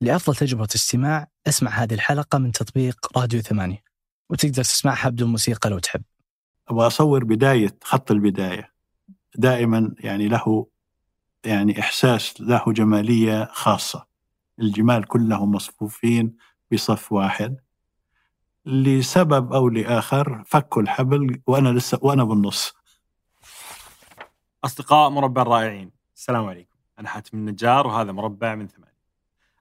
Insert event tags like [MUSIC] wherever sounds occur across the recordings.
لأفضل تجربة استماع أسمع هذه الحلقة من تطبيق راديو ثمانية وتقدر تسمعها بدون موسيقى لو تحب. أبغى أصور بداية خط البداية. دائما يعني له يعني إحساس له جمالية خاصة. الجمال كلهم مصفوفين بصف واحد. لسبب أو لآخر فكوا الحبل وأنا لسه وأنا بالنص. أصدقاء مربع الرائعين السلام عليكم. أنا حاتم النجار وهذا مربع من ثمانية.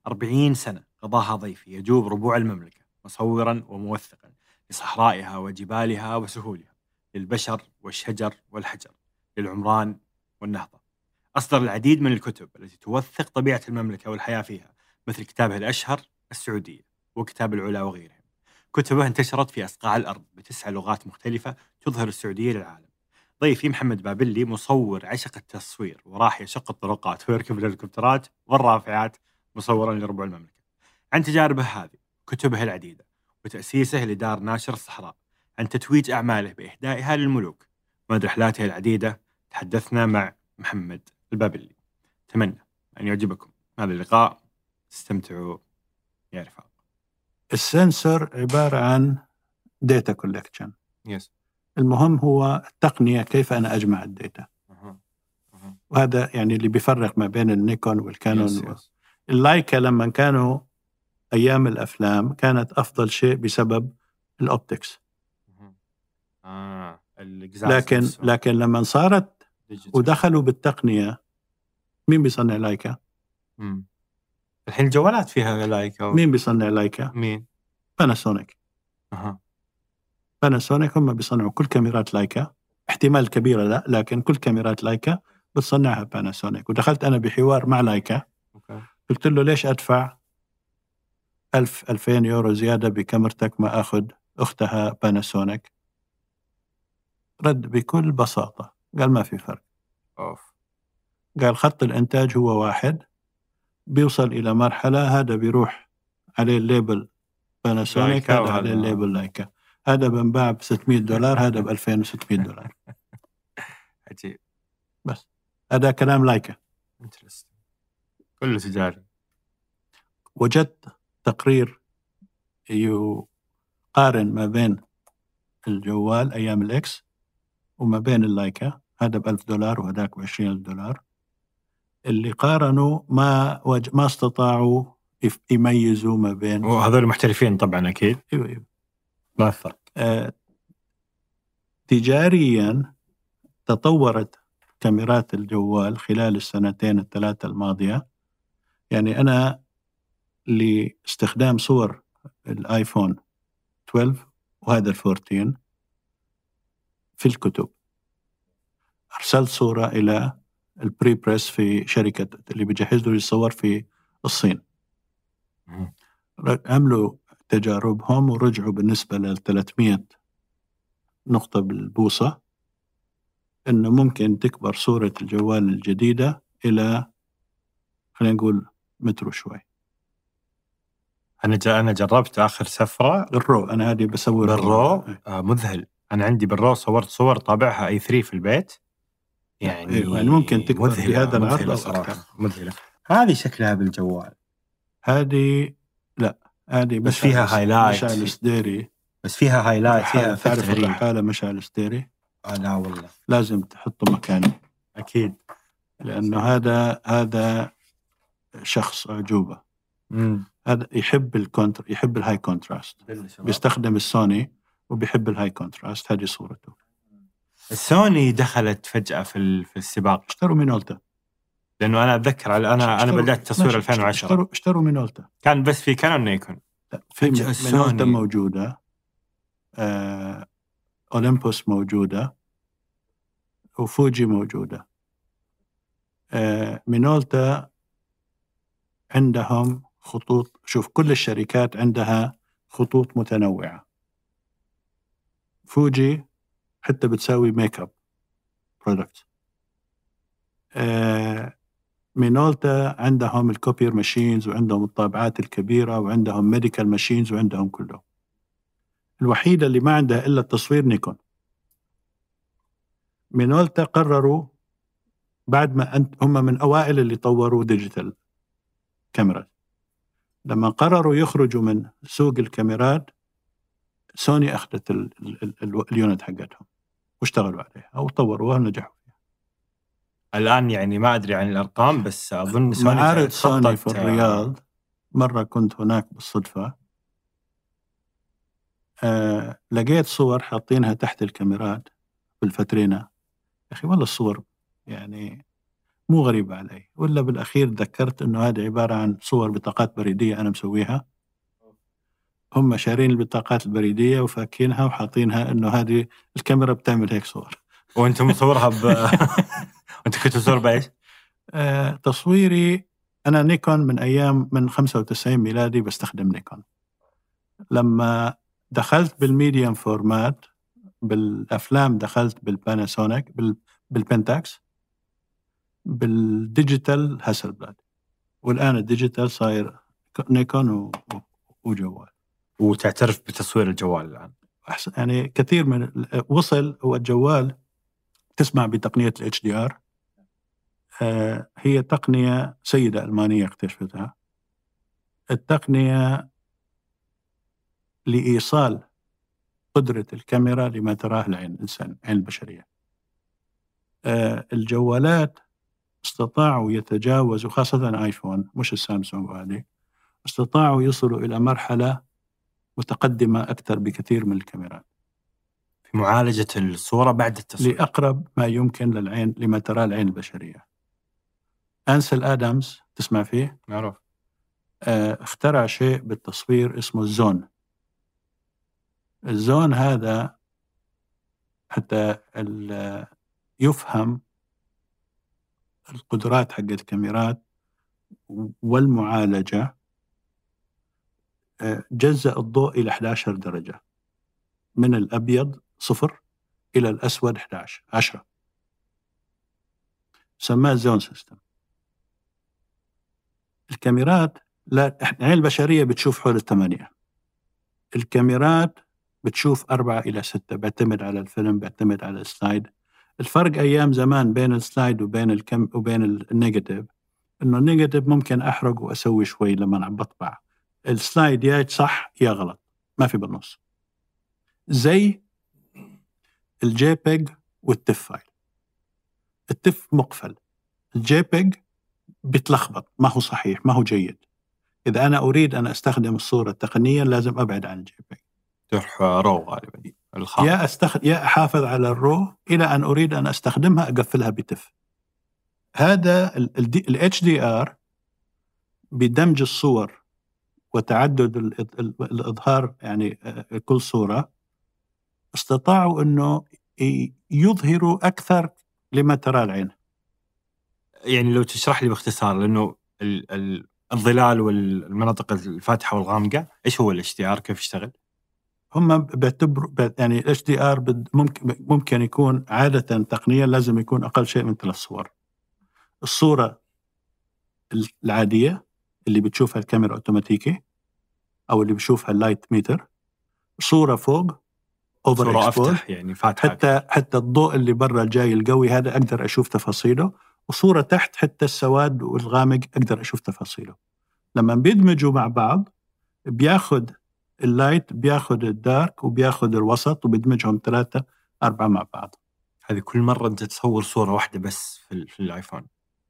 أربعين سنة قضاها ضيفي يجوب ربوع المملكة مصورا وموثقا لصحرائها وجبالها وسهولها للبشر والشجر والحجر للعمران والنهضة. أصدر العديد من الكتب التي توثق طبيعة المملكة والحياة فيها مثل كتابه الأشهر السعودية وكتاب العلا وغيرهم. كتبه انتشرت في أصقاع الأرض بتسع لغات مختلفة تظهر السعودية للعالم. ضيفي محمد بابلي مصور عشق التصوير وراح يشق الطرقات ويركب الهليكوبترات والرافعات مصورا لربع المملكة. عن تجاربه هذه كتبه العديدة وتأسيسه لدار ناشر الصحراء. عن تتويج أعماله بإهدائها للملوك. ومن رحلاته العديدة تحدثنا مع محمد البابلي. أتمنى أن يعجبكم. هذا اللقاء. استمتعوا يا رفاق. ال sensor عبارة عن data collection yes المهم هو التقنية كيف أنا أجمع ال data. وهذا يعني اللي بيفرق ما بين النيكون والكانون yes yes اللايكا لما كانوا أيام الأفلام كانت أفضل شيء بسبب ال optics آه لكن. لكن لما صارت. ودخلوا بالتقنية مين بيصنع لايكا؟ مم. الحين الجوالات فيها لايكا مين بيصنع لايكا؟ مين؟ باناسونيك أها. باناسونيك هم بيصنعوا كل كاميرات لايكا احتمال كبيره لا لكن كل كاميرات لايكا بتصنعها باناسونيك ودخلت أنا بحوار مع لايكا. قلت له ليش أدفع 1000 2000 يورو زيادة بكاميرتك ما أخذ أختها باناسونيك رد بكل بساطة قال ما في فرق. أوف. قال خط الإنتاج هو واحد بيوصل إلى مرحلة هذا بيروح عليه ال label باناسونيك هذا عليه ال label لايكا هذا بنباع ب 600 دولار [LAUGHS] هذا ب 2600 دولار. عجيب. هذا كلام لايكا interesting كله تجاري. وجدت تقرير يقارن ما بين الجوال أيام الاكس وما بين اللايكا هذا ب 1000 دولار وهذاك ب 20000 دولار اللي قارنوا ما وج... ما استطاعوا يميزوا ما بين وهذول محترفين طبعا أكيد. أيوه أيوه. ما الفرق آه، تجاريا تطورت كاميرات الجوال خلال السنتين الثلاثة الماضية. يعني أنا لاستخدام صور الآيفون 12 وهذا ال 14 في الكتب أرسلت صورة إلى البري بريس في شركة اللي بيجهز له يصور في الصين. عملوا تجاربهم ورجعوا بالنسبة لل 300 نقطة بالبوصة إنه ممكن تكبر صورة الجوال الجديدة إلى خلينا نقول متر وشوي أنا جا أنا جربت آخر سفرة ال RAW أنا هذه بسوي بال RAW. آه مذهل. أنا عندي بال RAW صورت صور طابعها A3 في البيت. يعني يعني ممكن تكبر مذهلة بهذا العرض صراحة. مذهلة. هذه شكلها بالجوال. هذه لا هذه بس فيها highlight. مشعل سديري بس فيها هايلايت فيها تعرف غريب الرحالة مشعل سديري آه لا والله. لازم تحطه مكانه. أكيد. لأنه هذا هذا شخص امم هذا يحب ال contr يحب ال high contrast بيستخدم السوني وبيحب ال high contrast هذه صورته. السوني دخلت فجأة في في السباق. اشتروا مينولتا. لأنه أنا أتذكر أنا أنا بدأت تصوير ماشي، 2010 اشتروا اشتروا مينولتا. كان بس في كانون نيكون لا في مينولتا السوني. موجودة. آه، أولمبوس موجودة. وفوجي موجودة. آه، مينولتا عندهم خطوط. شوف كل الشركات عندها خطوط متنوعة. فوجي حتى بتساوي makeup product مينولتا عندهم ال copier machines وعندهم الطابعات الكبيرة وعندهم medical machines وعندهم كله الوحيدة اللي ما عندها إلا التصوير نيكون. مينولتا قرروا بعد ما أنت هم من أوائل اللي طوروا digital camera لما قرروا يخرجوا من سوق الكاميرات سوني أخذت ال- ال- ال- ال unit حقتهم واشتغلوا عليها أو طوروها ونجحوا الآن يعني ما أدري عن الأرقام بس أظن سوني معارض سوني في الرياض. مرة كنت هناك بالصدفة. آه لقيت صور حاطينها تحت الكاميرات بالفترينة يا أخي والله الصور يعني مو غريبة علي. ولا بالأخير ذكرت أنه هذه عبارة عن صور بطاقات بريدية أنا مسويها. هم شارين البطاقات البريدية وفاكينها وحاطينها أنه هذه الكاميرا بتعمل هيك صور. وأنت مصورها ب [LAUGHS] وأنت كنت مصور بإيش؟ آه، تصويري أنا نيكون من أيام من 95 ميلادي بستخدم نيكون. لما دخلت بال medium format بالأفلام دخلت بالباناسونيك بال بالبنتاكس بال digital هاسلبلاد والآن ال digital صاير نيكون وجوال. وتعترف بتصوير الجوال الآن. أحسن. يعني كثير من وصل هو الجوال تسمع بتقنية الإتش دي آر. هي تقنية سيدة ألمانية اكتشفتها التقنية لإيصال قدرة الكاميرا لما تراه العين الانسان العين البشريه آه، الجوالات استطاعوا يتجاوزوا خاصة آيفون مش السامسونج وهذه استطاعوا يصلوا إلى مرحلة متقدمة أكثر بكثير من الكاميرات. في معالجة الصورة بعد التصوير. لأقرب ما يمكن للعين لما تراه العين البشرية. أنسل آدمز تسمع فيه؟ معروف. آه، اخترع شيء بالتصوير اسمه الزون. الزون هذا حتى يفهم القدرات حق الكاميرات والمعالجة آه، جزأ الضوء إلى 11 درجة. من الأبيض صفر إلى الأسود 11 10 سماه zone system. الكاميرات لا العين البشرية بتشوف حول الثمانية. الكاميرات بتشوف أربعة إلى ستة بيعتمد على الفيلم بيعتمد على ال slide. الفرق أيام زمان بين ال slide وبين الكم وبين ال negative إنه ال negative ممكن أحرق وأسوي شوي لما عم بطبع. ال slide يا صح يا غلط ما في بالنص. زي ال JPEG وال TIFF file. ال TIFF مقفل ال JPEG بتلخبط ما هو صحيح ما هو جيد. إذا أنا أريد أن أستخدم الصورة تقنيا لازم أبعد عن الجي بيج تروح رو غالبا. الخام يا أستخد... يا أحافظ على ال RAW إلى أن أريد أن أستخدمها أقفلها ب TIFF. هذا ال HDR بدمج الصور وتعدد ال- ال- الإظهار يعني آه، كل صورة. استطاعوا أنه ي- يظهروا أكثر لما ترى العين. يعني لو تشرح لي باختصار لأنه ال- ال- الظلال والمناطق الفاتحة والغامقة إيش هو ال HDR كيف يشتغل؟ هم بيعتبروا بيعت- يعني ال HDR ممكن ممكن يكون عادة تقنيا لازم يكون أقل شيء من ثلاث صور. الصورة العادية اللي بتشوفها الكاميرا أوتوماتيكي أو اللي بشوفها ال light meter. صورة فوق over صورة exposed افتح يعني فاتحة. حتى حتى الضوء اللي برا الجاي القوي هذا أقدر أشوف تفاصيله. وصورة تحت حتى السواد والغامق أقدر أشوف تفاصيله. لما بيدمجوا مع بعض بياخذ ال light بياخذ ال dark وبياخذ الوسط وبيدمجهم ثلاثة أربعة مع بعض. هذه كل مرة أنت تصور صورة واحدة بس في, ال- في الآيفون.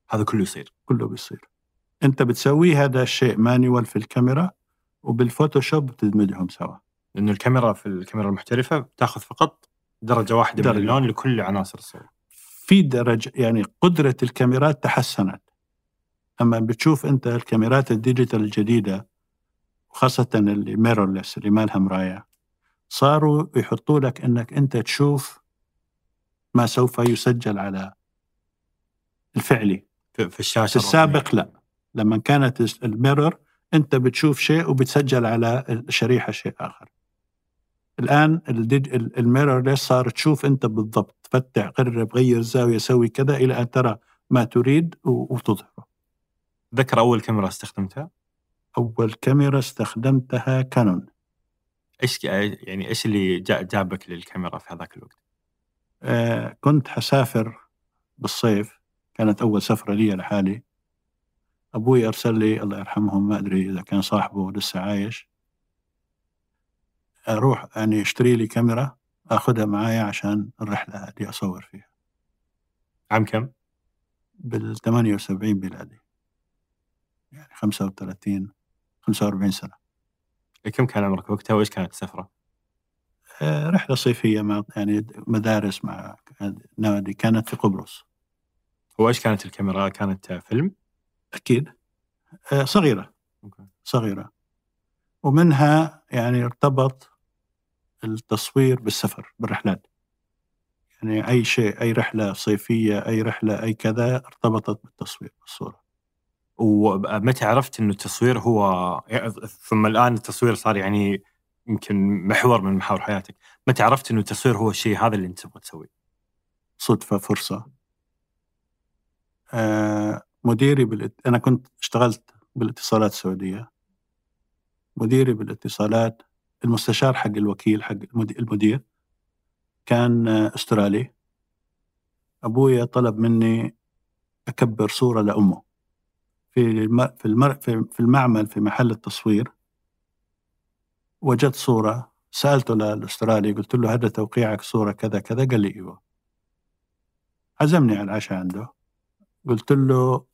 هذا كله يصير. كله بيصير. أنت بتسوي هذا الشيء manual في الكاميرا وبالفوتوشوب بتدمجهم سوا. لأنه الكاميرا في الكاميرا المحترفة بتاخذ فقط درجة واحدة درجة. من اللون لكل عناصر الصورة في درجة يعني قدرة الكاميرات تحسنت. لما بتشوف أنت الكاميرات ال digital الجديدة وخاصة اللي mirrorless اللي ما لها مراية صاروا يحطوا لك أنك أنت تشوف ما سوف يسجل على الفعلي. في, الشاشة في السابق لا. لما كانت ال mirror أنت بتشوف شيء وبتسجل على الشريحة شيء آخر. الآن ال mirrorless صار تشوف أنت بالضبط. فتح قرب غير الزاوية سوي كذا إلى أن ترى ما تريد وتظهره ذكر أول كاميرا استخدمتها؟ أول كاميرا استخدمتها كانون. إيش يعني إيش اللي جا- جابك للكاميرا في هذاك الوقت؟ آه كنت حسافر بالصيف. كانت أول سفرة لي لحالي. أبوي أرسل لي الله يرحمهم ما أدري إذا كان صاحبه لسه عايش. أروح يعني أشتري لي كاميرا أخذها معايا عشان الرحلة هذه أصور فيها. عام كم؟ بال 78 ميلادي. يعني 35 45 سنة. كم كان عمرك وقتها؟ وإيش كانت السفرة؟ آه، رحلة صيفية مع يعني مدارس مع نادي. كانت في قبرص. وإيش كانت الكاميرا؟ كانت فيلم؟ أكيد. آه، صغيرة. أوكي. صغيرة. ومنها يعني ارتبط التصوير بالسفر بالرحلات. يعني أي شيء أي رحلة صيفية أي رحلة أي كذا ارتبطت بالتصوير بالصورة. ومتى عرفت إنه التصوير هو ثم الآن التصوير صار يعني يمكن محور من محاور حياتك، متى عرفت إنه التصوير هو الشيء هذا اللي أنت تبغى تسويه؟ صدفة فرصة. آه مديري بالات... أنا كنت اشتغلت بالاتصالات السعودية. مديري بالاتصالات المستشار حق الوكيل حق المدير, كان أسترالي. أبويا طلب مني أكبر صورة لأمه. في. في, المر... في المعمل في محل التصوير. وجدت صورة سالته للاسترالي قلت له هذا توقيعك صورة كذا كذا؟ قال لي أيوه. عزمني على العشاء عنده. قلت له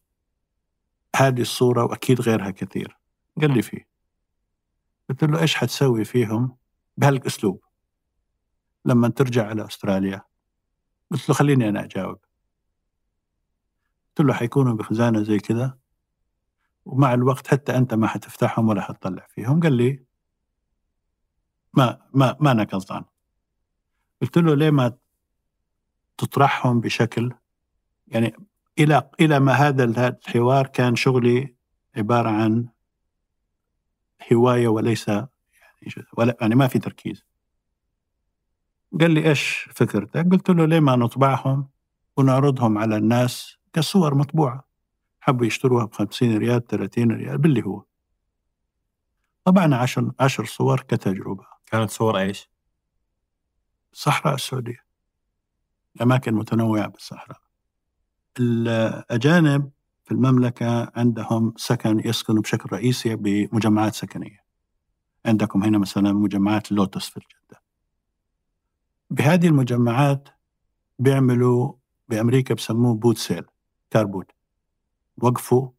هذه الصورة وأكيد غيرها كثير. قال لي فيه. قلت له إيش حتسوي فيهم بهالأسلوب؟ لما ترجع على أستراليا. قلت له خليني أنا أجاوب. قلت له حيكونوا بخزانة زي كذا؟ ومع الوقت حتى أنت ما حتفتحهم ولا حتطلع فيهم. قال لي ما ما ما أنا قصدان قلت له ليه ما تطرحهم بشكل؟ يعني إلى إلى ما هذا الحوار كان شغلي عبارة عن هواية وليس يعني ولا يعني ما في تركيز. قال لي إيش فكرتك؟ قلت له ليه ما نطبعهم ونعرضهم على الناس كصور مطبوعة؟ حبوا يشتروها ب 50 ريال 30 ريال باللي هو. طبعنا عشر عشر صور كتجربة. كانت صور إيش؟ الصحراء السعودية. أماكن متنوعة بالصحراء. الاجانب في المملكة عندهم سكن يسكنوا بشكل رئيسي بمجمعات سكنية. عندكم هنا مثلا مجمعات لوتس في جدة. بهذه المجمعات بيعملوا بأمريكا بسموه boot sale car boot وقفوا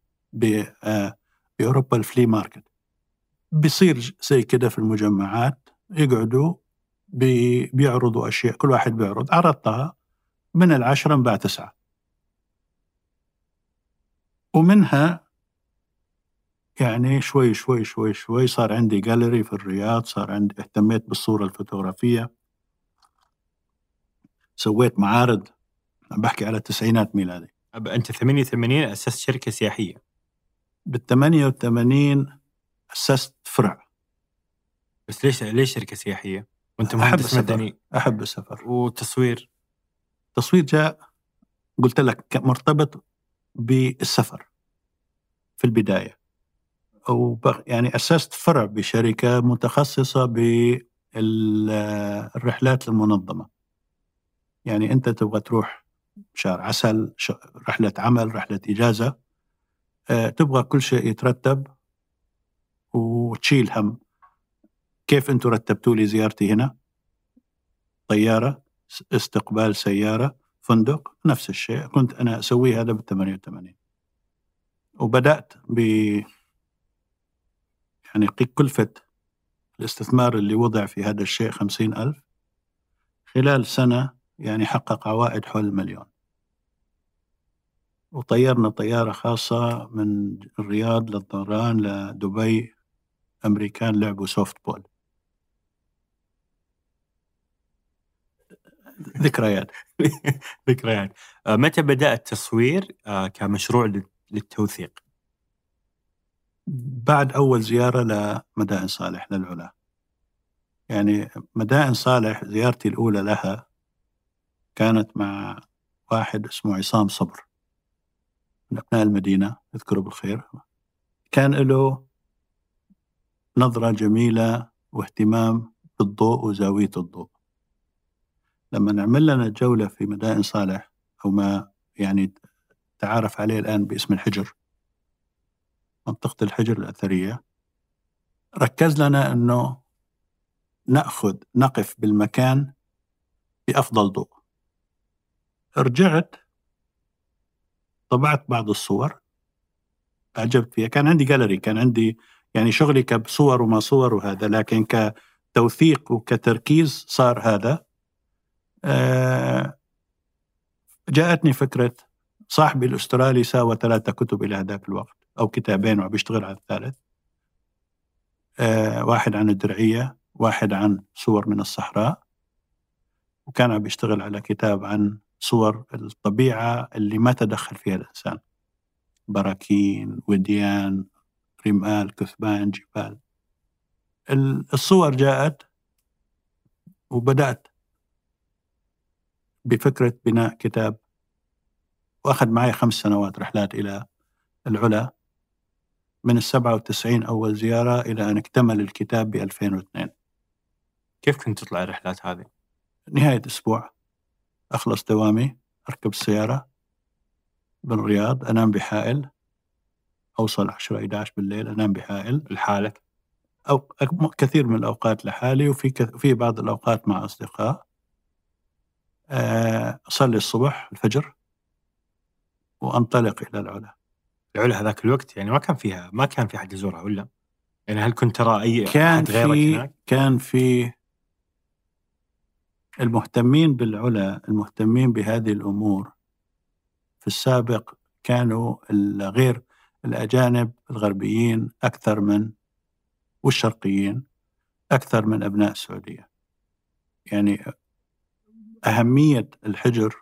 آه، بأوروبا ال flea market. بيصير زي كده في المجمعات يقعدوا بي بيعرضوا أشياء كل واحد بيعرض. عرضتها من العشرة انباع تسعة. ومنها يعني شوي شوي شوي شوي صار عندي جاليري في الرياض صار عندي اهتميت بالصورة الفوتوغرافية. سويت معارض بحكي على التسعينات ميلادي. أنت 88 اسست شركة سياحية. بال 88 اسست فرع. بس ليش ليش شركة سياحية؟ وأنت مهندس مدني. أحب السفر. وتصوير. التصوير جاء قلت لك مرتبط بالسفر في البداية. وبغ يعني اسست فرع بشركة متخصصة بالرحلات المنظمة. يعني أنت تبغى تروح شهر عسل رحلة عمل رحلة إجازة. أه تبغى كل شيء يترتب وتشيل هم. كيف أنتم رتبتوا لي زيارتي هنا؟ طيارة استقبال سيارة فندق نفس الشيء. كنت أنا أسوي هذا بال 88 وبدأت ب يعني كلفة الاستثمار اللي وضع في هذا الشيء خمسين ألف. خلال سنة يعني حقق عوائد حول المليون وطيرنا طيارة خاصة من الرياض للطيران لدبي أمريكان لعبوا سوفت بول ذكريات. [LAUGHS] ذكريات. آه، متى بدأ التصوير؟ آه، كمشروع للتوثيق؟ بعد أول زيارة لمدائن صالح للعلا. يعني مدائن صالح زيارتي الأولى لها كانت مع واحد اسمه عصام صبر من أبناء المدينة اذكره بالخير. كان له نظرة جميلة واهتمام بالضوء وزاوية الضوء. لما نعمل لنا جولة في مدائن صالح أو ما يعني تعارف عليه الآن باسم الحجر منطقة الحجر الأثرية ركز لنا أنه نأخذ نقف بالمكان بأفضل ضوء. رجعت طبعت بعض الصور. أعجبت فيها. كان عندي جاليري كان عندي يعني شغلي كصور وما صور وهذا لكن كتوثيق وكتركيز صار هذا. آه، جاءتني فكرة صاحبي الأسترالي ساوى ثلاثة كتب إلى هذاك الوقت أو كتابين وعم بيشتغل على الثالث. آه، واحد عن الدرعية واحد عن صور من الصحراء. وكان عم بيشتغل على كتاب عن صور الطبيعة اللي ما تدخل فيها الإنسان. براكين وديان رمال كثبان جبال. الصور جاءت وبدأت بفكرة بناء كتاب وأخذ معي خمس سنوات رحلات إلى العلا. من السبعة وتسعين أول زيارة إلى أن اكتمل الكتاب ب 2002 كيف كنت تطلع الرحلات هذه؟ نهاية أسبوع. أخلص دوامي أركب السيارة بالرياض أنام بحائل أوصل 10 11 بالليل أنام بحائل لحالك؟ أو كثير من الأوقات لحالي وفي في بعض الأوقات مع أصدقاء آه، أصلي الصبح الفجر وأنطلق إلى العلا العلا هذاك الوقت يعني ما كان فيها ما كان في حد يزورها ولا؟ يعني هل كنت ترى أي كان أحد غيرك في هناك؟ كان في المهتمين بالعلا المهتمين بهذه الأمور. في السابق كانوا غير الأجانب الغربيين أكثر من والشرقيين أكثر من أبناء السعودية. يعني أهمية الحجر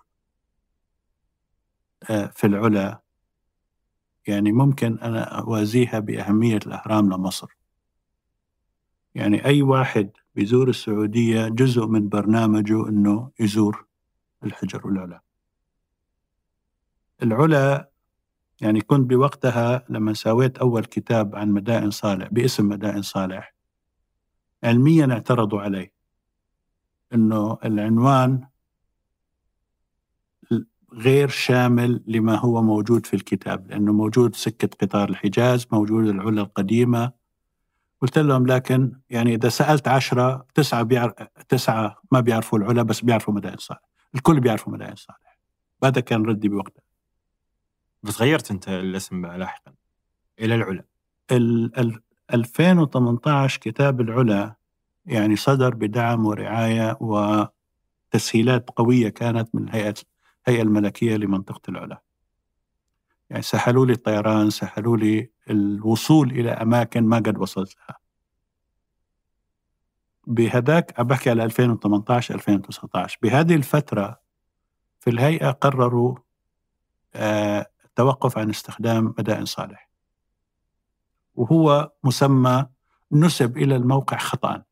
آه، في العلا يعني ممكن أنا أوازيها بأهمية الأهرام لمصر. يعني أي واحد بيزور السعودية جزء من برنامجه أنه يزور الحجر والعلا. العلا يعني كنت بوقتها لما سويت أول كتاب عن مدائن صالح باسم مدائن صالح علميا اعترضوا علي أنه العنوان غير شامل لما هو موجود في الكتاب لأنه موجود سكة قطار الحجاز موجود العلا القديمة قلت لهم لكن يعني إذا سألت عشرة تسعة, بيعرف تسعة ما بيعرفوا العلا بس بيعرفوا مدائن صالح. الكل بيعرفوا مدائن صالح. هذا كان ردي بوقتها بس غيرت أنت الاسم لاحقا. إلى العلا. ال ال 2018 كتاب العلا يعني صدر بدعم ورعاية وتسهيلات قوية كانت من الهيئة الهيئة الملكية لمنطقة العلا. يعني سهلوا لي الطيران سهلوا لي الوصول إلى أماكن ما قد وصلت لها بهذاك بحكي على 2018 2019 بهذه الفترة في الهيئة قرروا آه التوقف عن استخدام مدائن صالح. وهو مسمى نسب إلى الموقع خطأ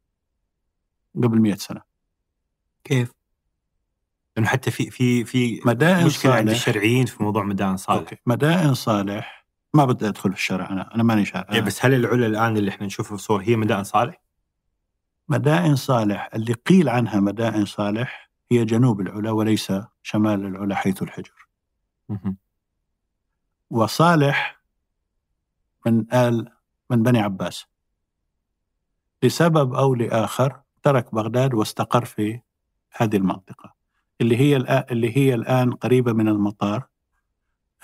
قبل مئة سنة. كيف؟ لأنه حتى في في في مدائن مشكلة عند صالح. الشرعيين في موضوع مدائن صالح. أوكي. مدائن صالح. ما بدي أدخل في الشرع أنا أنا ماني شاعر. إيه بس هل العلا الآن اللي إحنا نشوفه في صور هي مدائن صالح؟ مدائن صالح. اللي قيل عنها مدائن صالح هي جنوب العلا وليس شمال العلا حيث الحجر. وصالح من آل من بني عباس. لسبب أو لآخر ترك بغداد واستقر في هذه المنطقة. اللي هي اللي هي الآن قريبة من المطار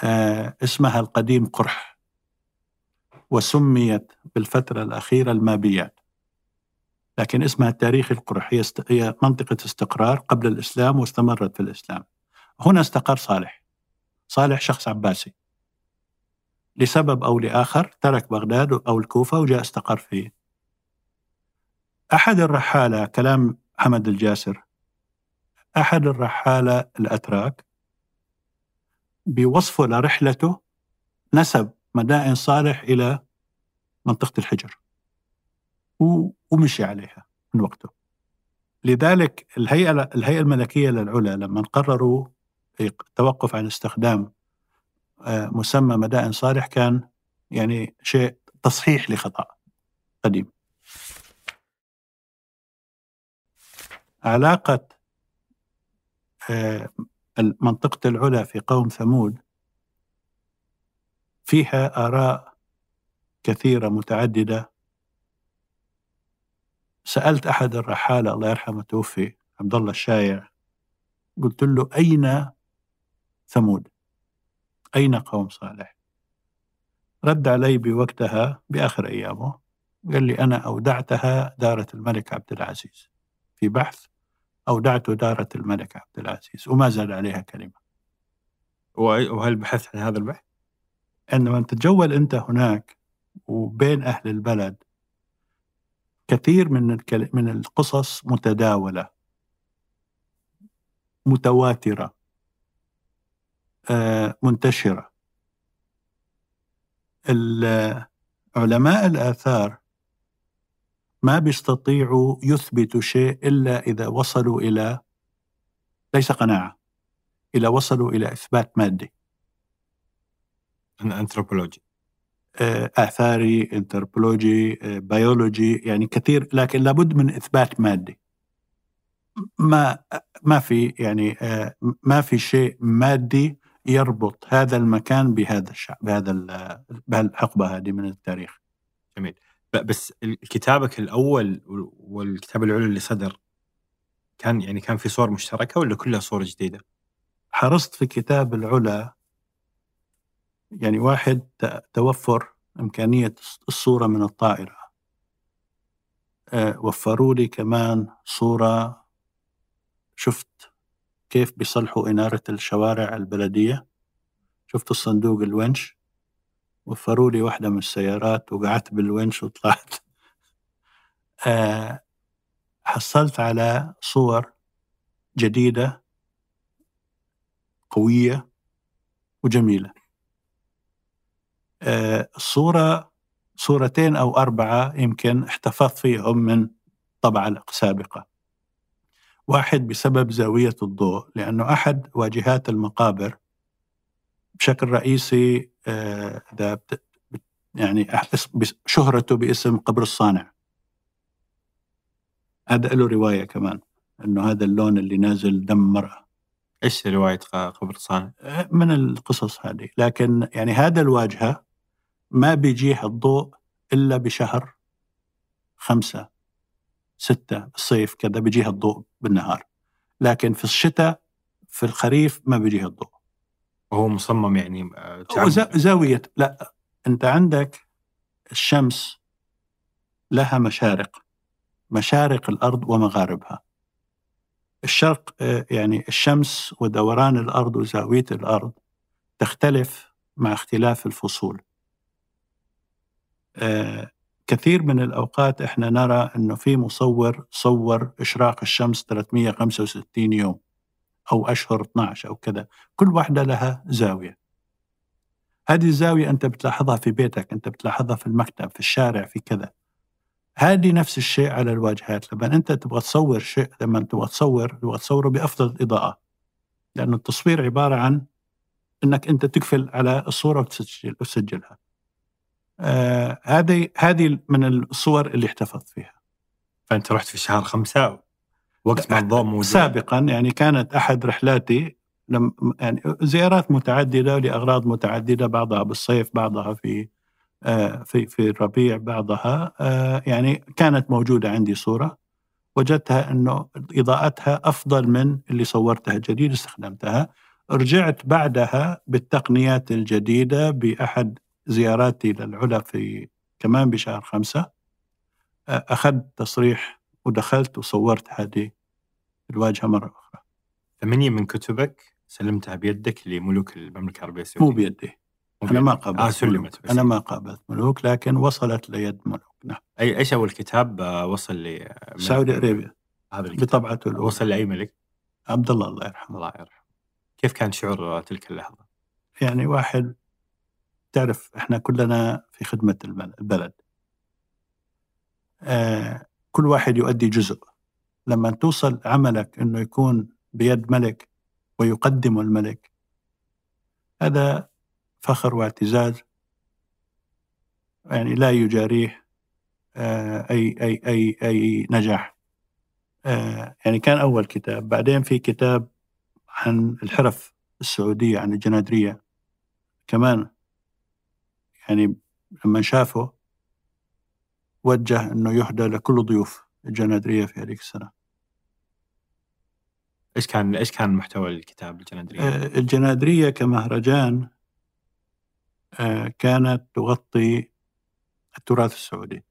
آه اسمها القديم قرح وسميت بالفترة الأخيرة المابيات. لكن اسمها التاريخي القرح هي. هي منطقة استقرار قبل الإسلام واستمرت في الإسلام. هنا استقر صالح صالح شخص عباسي. لسبب أو لآخر ترك بغداد أو الكوفة وجاء استقر فيه. أحد الرحالة كلام حمد الجاسر أحد الرحالة الأتراك بوصفه لرحلته نسب مدائن صالح إلى منطقة الحجر. ومشي عليها من وقته. لذلك الهيئة الهيئة الملكية للعلا لما قرروا التوقف عن استخدام آه، مسمى مدائن صالح كان يعني شيء تصحيح لخطأ قديم. علاقة منطقة العلا في قوم ثمود فيها آراء كثيرة متعددة. سألت أحد الرحالة الله يرحمه توفي عبد الله الشايع. قلت له أين ثمود؟ أين قوم صالح؟ رد علي بوقتها بآخر أيامه. قال لي أنا أودعتها دارة الملك عبد العزيز في بحث أودعت دارة الملك عبد العزيز وما زاد عليها كلمة وهل بحثت عن هذا البحث؟ عندما تتجول أنت هناك وبين أهل البلد كثير من من القصص متداولة متواترة آه، منتشرة علماء الآثار ما بيستطيعوا يثبتوا شيء إلا إذا وصلوا إلى ليس قناعة إلى وصلوا إلى إثبات مادي. أنثروبولوجي آه، آثاري أنثروبولوجي آه، بيولوجي يعني كثير لكن لابد من إثبات مادي. ما ما في يعني آه، ما في شيء مادي يربط هذا المكان بهذا الشعب بهذا بهالحقبه هذه من التاريخ. جميل. بس كتابك الأول والكتاب العلوي اللي صدر كان يعني كان في صور مشتركة ولا كلها صور جديدة؟ حرصت في كتاب العلا يعني واحد توفر إمكانية الصورة من الطائرة. أه وفروا لي كمان صورة شفت كيف بيصلحوا إنارة الشوارع البلدية. شفت الصندوق الونش. وفروا لي واحدة من السيارات وقعدت بالونش وطلعت. [LAUGHS] أه حصلت على صور جديدة قوية وجميلة. صورة صورتين أو أربعة يمكن احتفظت فيهم من طبعة سابقة. واحد بسبب زاوية الضوء لأنه أحد واجهات المقابر بشكل رئيسي آه، ده يعني شهرته باسم قبر الصانع. هذا له رواية كمان أنه هذا اللون اللي نازل دم مرأة. إيش رواية قبر الصانع؟ آه، من القصص هذه. لكن يعني هذا الواجهة ما بيجيه الضوء إلا بشهر خمسة ستة الصيف كذا بيجيها الضوء بالنهار. لكن في الشتاء في الخريف ما بيجيها الضوء. وهو مصمم يعني آه، زاوية لا أنت عندك الشمس لها مشارق مشارق الأرض ومغاربها. الشرق آه، يعني الشمس ودوران الأرض وزاوية الأرض تختلف مع اختلاف الفصول. آه، كثير من الأوقات إحنا نرى أنه في مصور صور إشراق الشمس 365 يوم. أو أشهر 12 أو كذا. كل واحدة لها زاوية. هذه الزاوية أنت بتلاحظها في بيتك أنت بتلاحظها في المكتب في الشارع في كذا. هذه نفس الشيء على الواجهات. لما أنت تبغى تصور شيء لما تبغى تصور تبغى تصوره بأفضل إضاءة. لأنه التصوير عبارة عن أنك أنت تقفل على الصورة وتسجل وتسجلها. آه هذه هذه من الصور اللي احتفظت فيها. فأنت رحت في شهر خمسة وقت ما الضوء موجود. سابقا يعني كانت أحد رحلاتي لم يعني زيارات متعددة لأغراض متعددة بعضها بالصيف بعضها في آه في في الربيع بعضها آه يعني كانت موجودة عندي صورة. وجدتها أنه إضاءتها أفضل من اللي صورتها جديد استخدمتها. رجعت بعدها بالتقنيات الجديدة بأحد زياراتي للعلا في كمان بشهر خمسة. أخذت تصريح ودخلت وصورت هذه الواجهة مرة أخرى. ثمانية من كتبك سلمتها بيدك لملوك المملكة العربية السعودية؟ مو بيدي. أنا ما قابلت آه سلمت بس. أنا ما قابلت ملوك لكن وصلت ليد ملوك. نعم. أي إيش أول كتاب وصل ل سعودي أرابيا. هذا بطبعته الأولى. وصل لأي ملك؟ عبد الله الله يرحمه. الله يرحمه. كيف كان شعور تلك اللحظة؟ يعني واحد تعرف إحنا كلنا في خدمة البلد. آه كل واحد يؤدي جزء. لما توصل عملك إنه يكون بيد ملك ويقدم الملك هذا فخر واعتزاز يعني لا يجاريه آه أي أي أي أي نجاح. آه يعني كان أول كتاب. بعدين في كتاب عن الحرف السعودية عن الجنادرية. كمان يعني لما شافه وجه إنه يهدى لكل ضيوف الجنادرية في هذيك السنة. إيش كان إيش كان محتوى الكتاب الجنادرية؟ آه، الجنادرية كمهرجان آه، كانت تغطي التراث السعودي.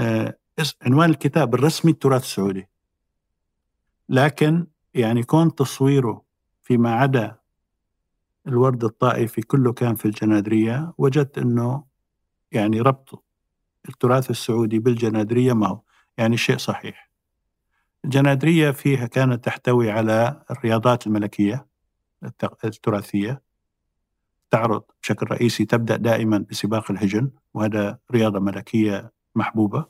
آه، عنوان الكتاب الرسمي التراث السعودي. لكن يعني كون تصويره فيما عدا الورد الطائفي كله كان في الجنادرية وجدت إنه يعني ربط التراث السعودي بالجنادرية ما هو يعني شيء صحيح. الجنادرية فيها كانت تحتوي على الرياضات الملكية التراثية تعرض بشكل رئيسي تبدأ دائما بسباق الهجن وهذا رياضة ملكية محبوبة.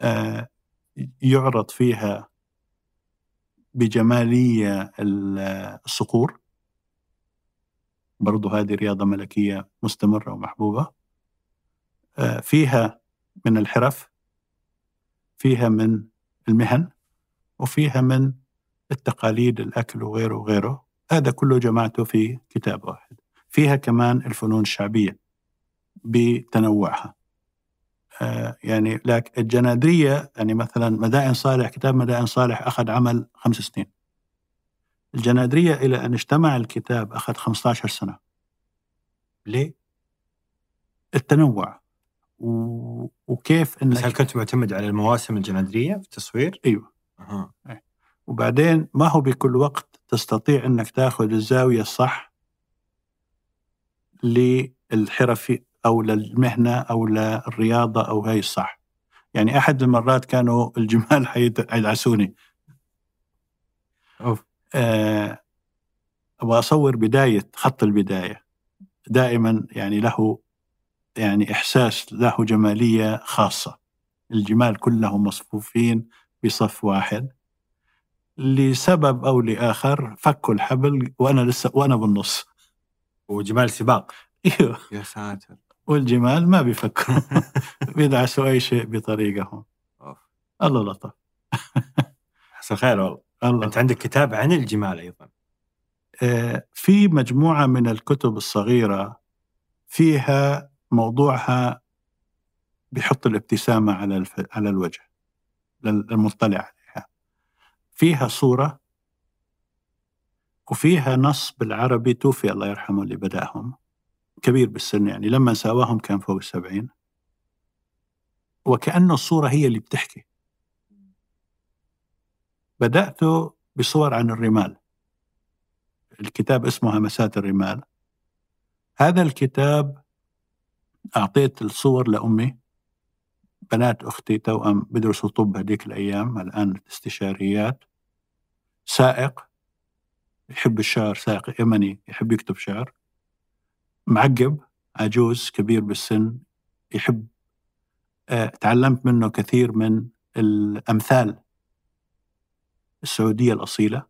آه، يعرض فيها بجمالية الصقور برضو هذه رياضة ملكية مستمرة ومحبوبة فيها من الحرف فيها من المهن وفيها من التقاليد الأكل وغيره وغيره. هذا كله جمعته في كتاب واحد. فيها كمان الفنون الشعبية بتنوعها. آه، يعني لك الجنادرية يعني مثلا مدائن صالح كتاب مدائن صالح أخذ عمل خمس سنين. الجنادرية إلى أن اجتمع الكتاب أخذ 15 سنة. ليه؟ التنوع. و... وكيف انك بس هل كنت معتمد على المواسم الجنادرية في التصوير؟ أيوه أه. وبعدين ما هو بكل وقت تستطيع إنك تاخذ الزاوية الصح للحرف أو للمهنة أو للرياضة أو هاي الصح يعني أحد المرات كانوا الجمال حيدعسوني أوف. آه، أبغى أصور بداية خط البداية دائما يعني له يعني إحساس له جمالية خاصة. الجمال كلهم مصفوفين بصف واحد. لسبب أو لآخر فكوا الحبل وأنا لسه وأنا بالنص. وجمال سباق. إيوه. يا ساتر. والجمال ما بيفكروا [LAUGHS] بيدعسوا أي شيء بطريقهم. الله لطف. حصل خير والله. الله. أنت عندك كتاب عن الجمال أيضا. آه، في مجموعة من الكتب الصغيرة فيها موضوعها بيحط الابتسامة على على الوجه للمطلع عليها. فيها صورة وفيها نص بالعربي توفي الله يرحمه اللي بدأهم. كبير بالسن يعني لما ساواهم كان فوق السبعين. وكأنه الصورة هي اللي بتحكي. بدأت بصور عن الرمال. الكتاب اسمه همسات الرمال. هذا الكتاب أعطيت الصور لأمي. بنات أختي توأم بدرسوا طب هذيك الأيام الآن استشاريات. سائق يحب الشعر سائق يمني يحب يكتب شعر. معقب عجوز كبير بالسن يحب آه، تعلمت منه كثير من الأمثال. السعودية الأصيلة.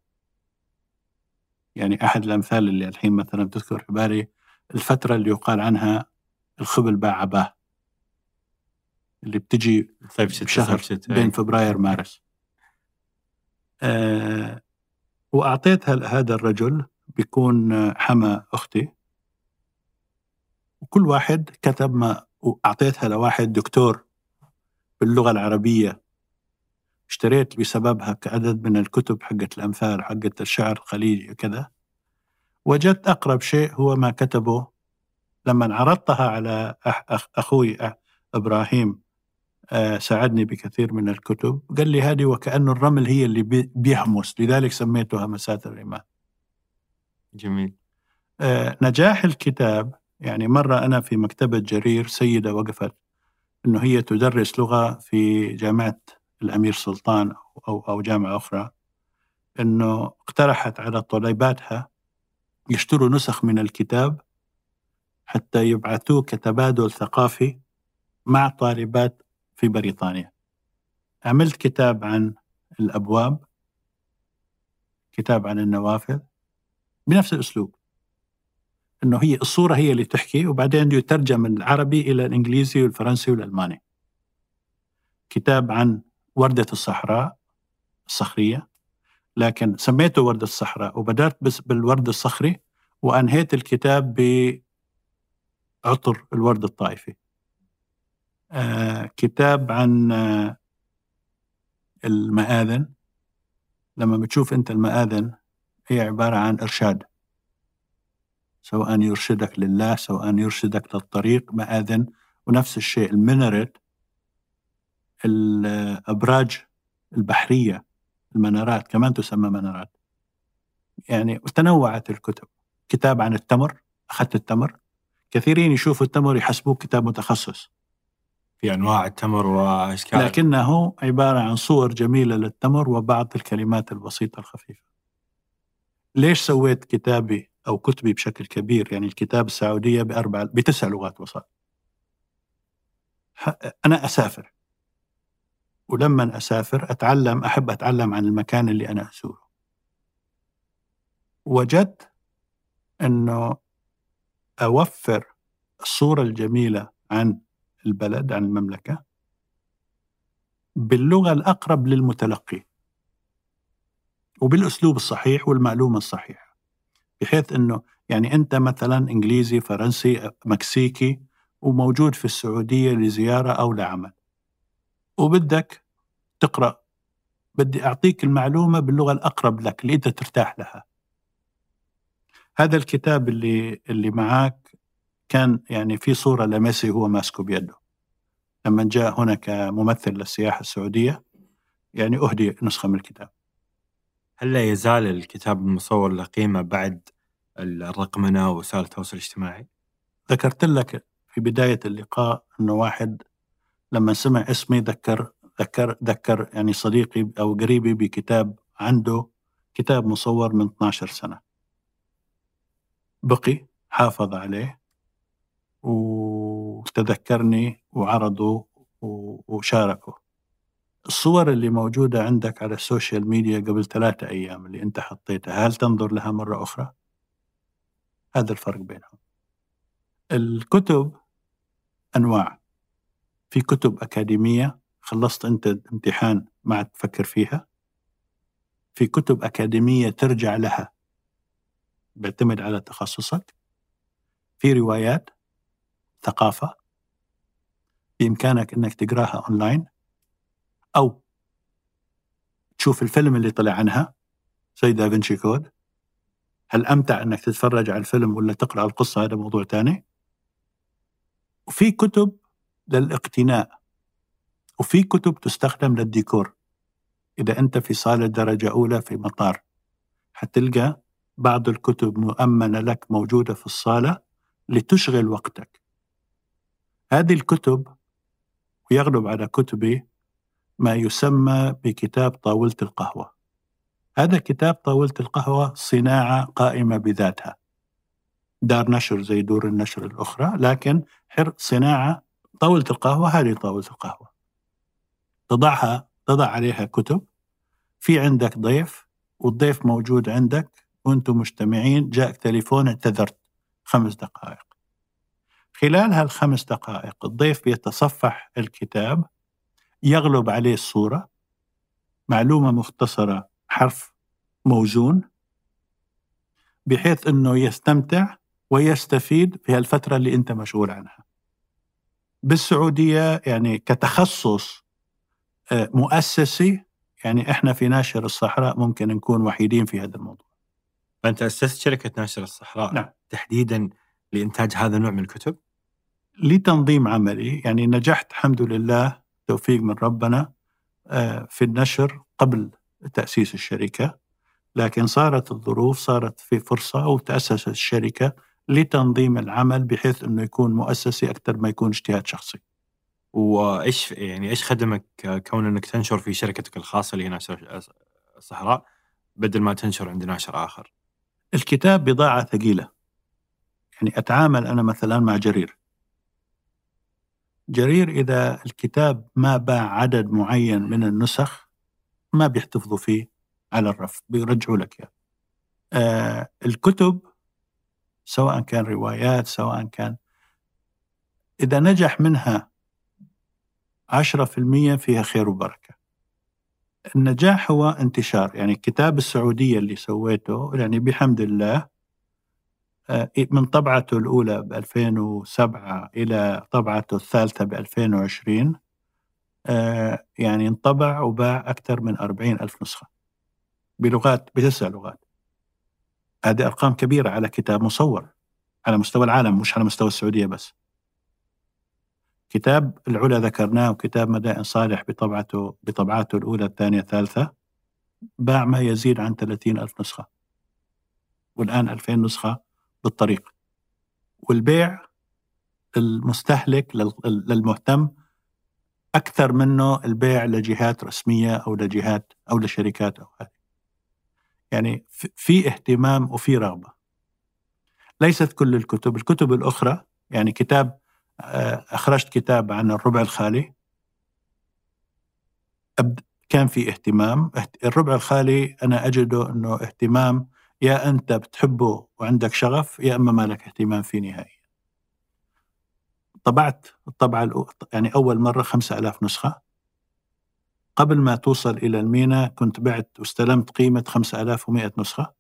يعني أحد الأمثال اللي الحين مثلا تذكر في بالي الفترة اللي يقال عنها الخبل باع عباه اللي بتجي صيف شهر بين. فبراير مارس. آه وأعطيتها هذا الرجل بيكون حما أختي. وكل واحد كتب ما وأعطيتها لواحد دكتور باللغة العربية. اشتريت بسببها كعدد من الكتب حقت الأمثال حقت الشعر الخليجي كذا. وجدت أقرب شيء هو ما كتبه لما عرضتها على أخ أخوي إبراهيم آه، ساعدني بكثير من الكتب. قال لي هذه وكأن الرمل هي اللي بيهمس لذلك سميتها همسات الرمال جميل. آه، نجاح الكتاب يعني مرة أنا في مكتبة جرير سيدة وقفت أنه هي تدرس لغة في جامعة الأمير سلطان أو, أو جامعة أخرى أنه اقترحت على طالباتها يشتروا نسخ من الكتاب حتى يبعثوه كتبادل ثقافي مع طالبات في بريطانيا عملت كتاب عن الأبواب كتاب عن النوافذ بنفس الأسلوب إنه هي الصورة هي اللي تحكي وبعدين يترجم العربي إلى الإنجليزي والفرنسي والألماني. كتاب عن وردة الصحراء الصخرية لكن سميته وردة الصحراء وبدأت بس بالورد الصخري وأنهيت الكتاب عطر الورد الطائفي. آه كتاب عن آه المآذن. لما بتشوف أنت المآذن هي عبارة عن إرشاد. سواء يرشدك لله سواء يرشدك للطريق مآذن. ونفس الشيء المينرت الأبراج البحرية المنارات كمان تسمى منارات. يعني تنوعت الكتب. كتاب عن التمر أخذت التمر. كثيرين يشوفوا التمر يحسبوه كتاب متخصص في أنواع التمر وأشكال لكنه عبارة عن صور جميلة للتمر وبعض الكلمات البسيطة الخفيفة. ليش سويت كتابي أو كتبي بشكل كبير يعني الكتاب السعودية بأربع بتسع لغات وصل. أنا أسافر ولما أسافر أتعلم أحب أتعلم عن المكان اللي أنا أزوره. وجدت إنه أوفر الصورة الجميلة عن البلد عن المملكة؟ باللغة الأقرب للمتلقي. وبالأسلوب الصحيح والمعلومة الصحيحة. بحيث أنه يعني أنت مثلا إنجليزي فرنسي مكسيكي وموجود في السعودية لزيارة أو لعمل. وبدك تقرأ. بدي أعطيك المعلومة باللغة الأقرب لك اللي أنت ترتاح لها. هذا الكتاب اللي اللي معك كان يعني في صورة لميسي هو ماسكه بيده. لما جاء هنا كممثل للسياحة السعودية يعني أهدي نسخة من الكتاب. هل لا يزال الكتاب المصور له قيمة بعد الرقمنة ووسائل التواصل الاجتماعي؟ ذكرت لك في بداية اللقاء أنه واحد لما سمع اسمي ذكر ذكر ذكر يعني صديقي أو قريبي بكتاب عنده كتاب مصور من 12 سنة. بقي حافظ عليه وتذكرني وعرضوا وشاركوا الصور اللي موجودة عندك على السوشيال ميديا قبل ثلاثة أيام اللي أنت حطيتها هل تنظر لها مرة أخرى؟ هذا الفرق بينهم. الكتب أنواع. في كتب أكاديمية خلصت أنت امتحان ما عاد تفكر فيها. في كتب أكاديمية ترجع لها بيعتمد على تخصصك. في روايات ثقافة بإمكانك أنك تقراها أونلاين أو تشوف الفيلم اللي طلع عنها زي دافنشي كود. هل أمتع أنك تتفرج على الفيلم ولا تقرأ القصة؟ هذا موضوع تاني. وفي كتب للاقتناء وفي كتب تستخدم للديكور إذا أنت في صالة درجة أولى في مطار. حتلقى بعض الكتب مؤمنة لك موجودة في الصالة لتشغل وقتك. هذه الكتب ويغلب على كتبي ما يسمى بكتاب طاولة القهوة. هذا كتاب طاولة القهوة صناعة قائمة بذاتها. دار نشر زي دور النشر الأخرى لكن حر صناعة طاولة القهوة هذه طاولة القهوة. تضعها تضع عليها كتب في عندك ضيف والضيف موجود عندك وأنتم مجتمعين جاءك تليفون اعتذرت. خمس دقائق. خلال هالخمس دقائق الضيف بيتصفح الكتاب يغلب عليه الصورة معلومة مختصرة حرف موزون بحيث أنه يستمتع ويستفيد في هالفترة اللي أنت مشغول عنها. بالسعودية يعني كتخصص آه، مؤسسي يعني إحنا في ناشر الصحراء ممكن نكون وحيدين في هذا الموضوع. فأنت أسست شركة ناشر الصحراء نعم. تحديدا لإنتاج هذا النوع من الكتب؟ لتنظيم عملي يعني نجحت الحمد لله توفيق من ربنا آه، في النشر قبل تأسيس الشركة لكن صارت الظروف صارت في فرصة وتأسست الشركة لتنظيم العمل بحيث أنه يكون مؤسسي أكثر ما يكون اجتهاد شخصي وإيش يعني إيش خدمك كون إنك تنشر في شركتك الخاصة اللي هي ناشر الصحراء بدل ما تنشر عند ناشر آخر؟ الكتاب بضاعة ثقيلة. يعني أتعامل أنا مثلا مع جرير. جرير إذا الكتاب ما باع عدد معين من النسخ ما بيحتفظوا فيه على الرف بيرجعوا لك يعني. آه الكتب سواء كان روايات سواء كان إذا نجح منها عشرة في المية فيها خير وبركة. النجاح هو انتشار. يعني كتاب السعودية اللي سويته يعني بحمد الله آه، من طبعته الأولى ب 2007 إلى طبعته الثالثة ب 2020 آه، يعني انطبع وباع أكثر من 40 ألف نسخة بلغات بتسع لغات. هذه أرقام كبيرة على كتاب مصور على مستوى العالم مش على مستوى السعودية بس. كتاب العلا ذكرناه وكتاب مدائن صالح بطبعته بطبعاته الأولى الثانية الثالثة. باع ما يزيد عن 30 ألف نسخة. والآن 2000 نسخة بالطريق. والبيع المستهلك للمهتم أكثر منه البيع لجهات رسمية أو لجهات أو لشركات أو هذه. يعني في اهتمام وفي رغبة. ليست كل الكتب الكتب الأخرى يعني كتاب أخرجت كتاب عن الربع الخالي. كان في اهتمام. الربع الخالي أنا أجده أنه اهتمام يا أنت بتحبه وعندك شغف يا أما ما لك اهتمام فيه نهائيا. طبعت الطبعة يعني أول مرة خمسة ألاف نسخة. قبل ما توصل إلى المينا كنت بعت واستلمت قيمة خمسة ألاف ومئة نسخة.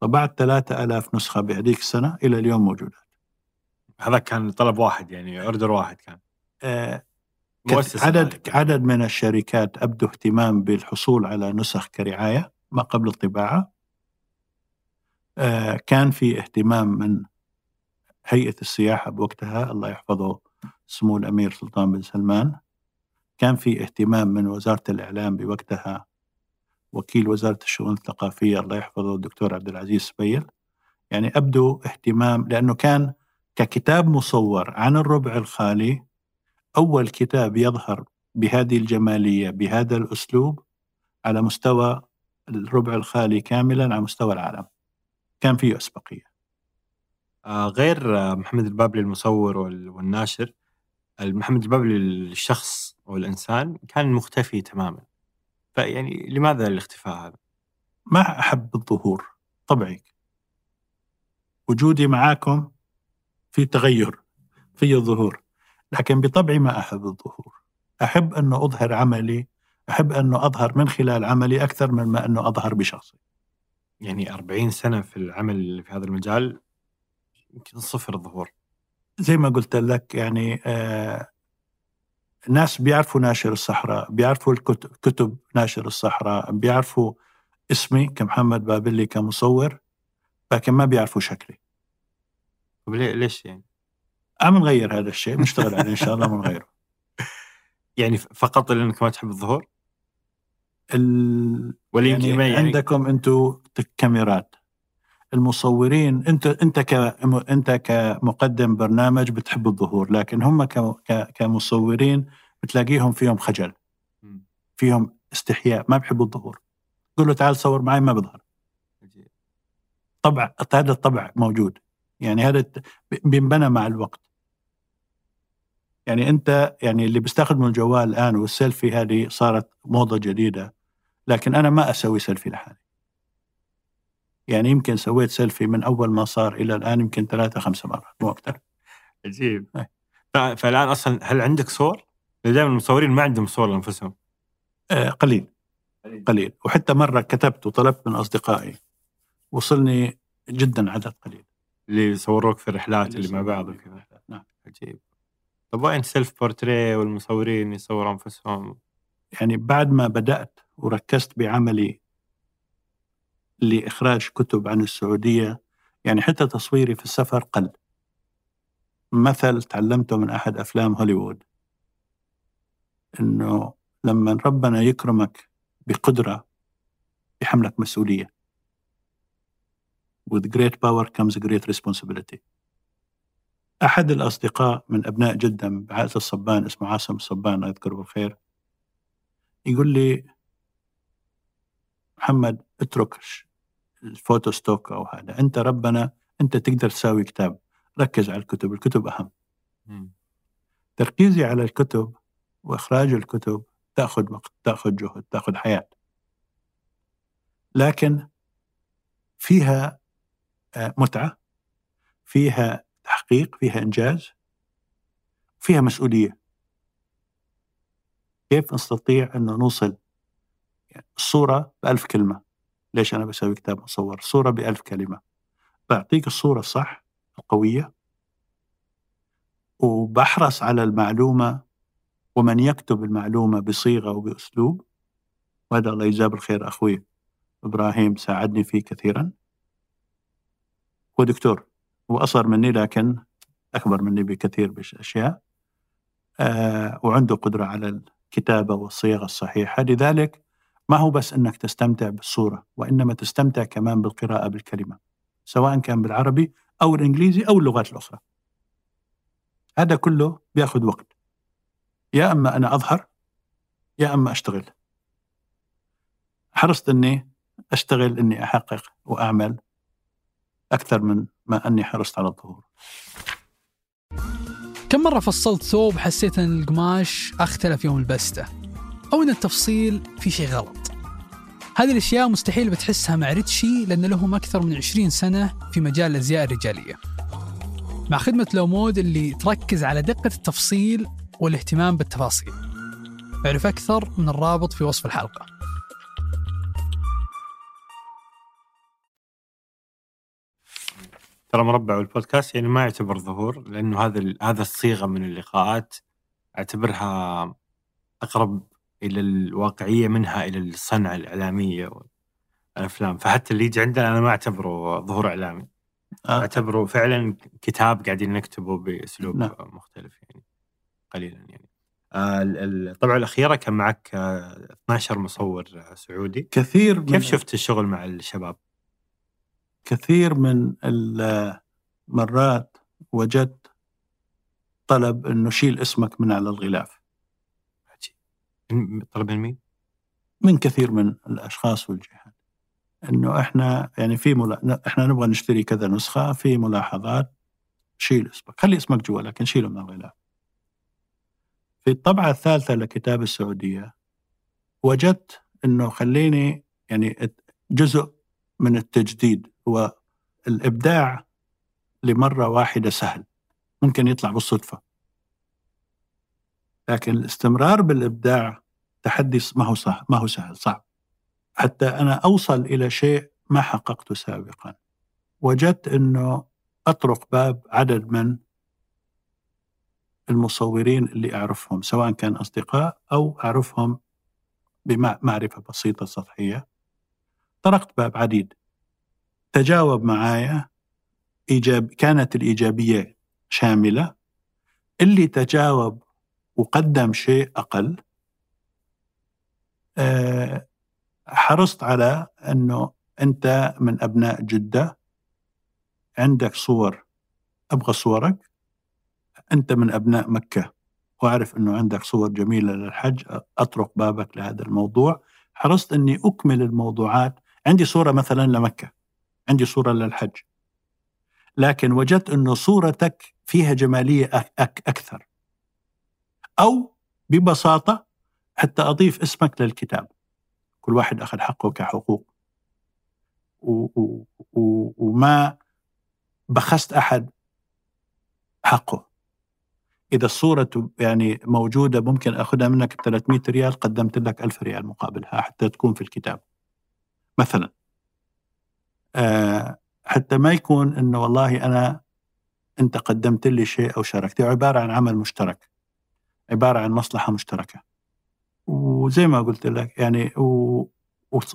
طبعت ثلاثة ألاف نسخة بهذيك السنة إلى اليوم موجودة. هذا كان طلب واحد يعني اوردر واحد كان. آه عدد عدد من الشركات ابدوا اهتمام بالحصول على نسخ كرعاية ما قبل الطباعة. آه كان في اهتمام من هيئة السياحة بوقتها الله يحفظه سمو الأمير سلطان بن سلمان. كان في اهتمام من وزارة الإعلام بوقتها وكيل وزارة الشؤون الثقافية الله يحفظه الدكتور عبد العزيز سبيل. يعني ابدوا اهتمام لأنه كان ككتاب مصور عن الربع الخالي أول كتاب يظهر بهذه الجمالية بهذا الأسلوب على مستوى الربع الخالي كاملا على مستوى العالم. كان فيه أسبقية. آه غير آه، محمد البابلي المصور والناشر محمد البابلي الشخص أو الإنسان كان مختفي تماما. فيعني لماذا الاختفاء هذا؟ ما أحب الظهور طبعي. وجودي معاكم في تغير في ظهور لكن بطبعي ما أحب الظهور. أحب أنه أظهر عملي أحب أنه أظهر من خلال عملي أكثر من ما أنه أظهر بشخصي. يعني 40 سنة في العمل في هذا المجال يمكن صفر ظهور. زي ما قلت لك يعني آه الناس بيعرفوا ناشر الصحراء بيعرفوا الكتب كتب ناشر الصحراء بيعرفوا اسمي كمحمد بابلي كمصور لكن ما بيعرفوا شكلي. طيب ليش يعني؟ عم نغير هذا الشيء نشتغل عليه إن شاء الله ونغيره. [LAUGHS] يعني فقط لانك ما تحب الظهور؟ ال... يعني, يعني؟ عندكم أنتم كاميرات. المصورين انت أنت ك أنت كمقدم برنامج بتحب الظهور لكن هم ك... ك... كمصورين بتلاقيهم فيهم خجل. فيهم استحياء ما بحبوا الظهور. قول له تعال صور معي ما بظهر. طبع هذا الطبع موجود. يعني هذا بينبنى مع الوقت. يعني أنت يعني اللي بيستخدموا الجوال الآن والسيلفي هذه صارت موضة جديدة لكن أنا ما أسوي سيلفي لحالي. يعني يمكن سويت سيلفي من أول ما صار إلى الآن يمكن ثلاثة خمسة مرات مو أكثر. عجيب. فالآن أصلا هل عندك صور؟ دائما المصورين ما عندهم صور لأنفسهم. آه قليل. قليل. وحتى مرة كتبت وطلبت من أصدقائي. وصلني جدا عدد قليل. اللي يصوروك في الرحلات اللي, اللي مع بعض وكذا نعم. عجيب. طب وين self portrait والمصورين يصوروا أنفسهم؟ يعني بعد ما بدأت وركزت بعملي لإخراج كتب عن السعودية يعني حتى تصويري في السفر قل. مثل تعلمته من أحد أفلام هوليوود. إنه لما ربنا يكرمك بقدرة يحملك مسؤولية. With great power comes great responsibility. أحد الأصدقاء من أبناء جدة بعائلة الصبان اسمه عاصم الصبان أذكره بالخير يقول لي محمد اترك ال photo stock أو هذا أنت ربنا أنت تقدر تساوي كتاب ركز على الكتب الكتب أهم. م. تركيزي على الكتب وإخراج الكتب تأخذ وقت تأخذ جهد تأخذ حياة. لكن فيها آه، متعة فيها تحقيق فيها إنجاز فيها مسؤولية. كيف نستطيع أن نوصل يعني الصورة بألف كلمة؟ ليش أنا بسوي كتاب مصور؟ صورة بألف كلمة. بعطيك الصورة الصح القوية وبحرص على المعلومة ومن يكتب المعلومة بصيغة وبأسلوب. وهذا الله يجزاه بالخير أخوي إبراهيم ساعدني فيه كثيرا. هو دكتور هو أصغر مني لكن أكبر مني بكثير بالأشياء آه وعنده قدرة على الكتابة والصيغة الصحيحة. لذلك ما هو بس أنك تستمتع بالصورة وإنما تستمتع كمان بالقراءة بالكلمة سواء كان بالعربي أو الإنجليزي أو اللغات الأخرى. هذا كله بيأخذ وقت. يا أما أنا أظهر يا أما أشتغل. حرصت إني أشتغل إني أحقق وأعمل أكثر من ما أني حرصت على الظهور. كم مرة فصلت ثوب حسيت أن القماش أختلف يوم لبسته أو أن التفصيل في شيء غلط؟ هذه الأشياء مستحيل بتحسها مع ريتشي لأن لهم أكثر من 20 سنة في مجال الأزياء الرجالية. مع خدمة لومود اللي تركز على دقة التفصيل والاهتمام بالتفاصيل. اعرف أكثر من الرابط في وصف الحلقة. ترى مربع والبودكاست يعني ما يعتبر ظهور لأنه هذا هذا الصيغة من اللقاءات أعتبرها أقرب إلى الواقعية منها إلى الصنعة الإعلامية والأفلام فحتى اللي يجي عندنا أنا ما أعتبره ظهور إعلامي آه. أعتبره فعلا كتاب قاعدين نكتبه بأسلوب نعم. مختلف يعني قليلا يعني آه الطبعه الأخيرة كان معك آه 12 مصور سعودي كثير كيف شفت الشغل مع الشباب؟ كثير من المرات وجدت طلب إنه شيل اسمك من على الغلاف. طلب من مين؟ من كثير من الأشخاص والجهات. إنه إحنا يعني في ملا... إحنا نبغى نشتري كذا نسخة في ملاحظات شيل اسمك. خلي اسمك جوا لكن شيله من الغلاف. في الطبعة الثالثة لكتاب السعودية وجدت إنه خليني يعني جزء من التجديد. هو الإبداع لمرة واحدة سهل. ممكن يطلع بالصدفة. لكن الاستمرار بالإبداع تحدي ما هو سهل ما هو سهل صعب. حتى أنا أوصل إلى شيء ما حققته سابقا. وجدت أنه أطرق باب عدد من المصورين اللي أعرفهم سواء كان أصدقاء أو أعرفهم بمعرفة بسيطة سطحية. طرقت باب عديد. تجاوب معايا إيجاب كانت الإيجابية شاملة. اللي تجاوب وقدم شيء أقل آه حرصت على إنه أنت من أبناء جدة. عندك صور أبغى صورك. أنت من أبناء مكة. وأعرف إنه عندك صور جميلة للحج. أطرق بابك لهذا الموضوع. حرصت إني أكمل الموضوعات. عندي صورة مثلا لمكة. عندي صورة للحج. لكن وجدت انه صورتك فيها جمالية أك أكثر. أو ببساطة حتى أضيف اسمك للكتاب. كل واحد أخذ حقه كحقوق. و و وما بخست أحد حقه. إذا الصورة يعني موجودة ممكن أخذها منك ب 300 ريال قدمت لك 1000 ريال مقابلها حتى تكون في الكتاب. مثلا. حتى ما يكون إنه والله أنا أنت قدمت لي شيء أو شاركت عبارة عن عمل مشترك عبارة عن مصلحة مشتركة وزي ما قلت لك يعني و...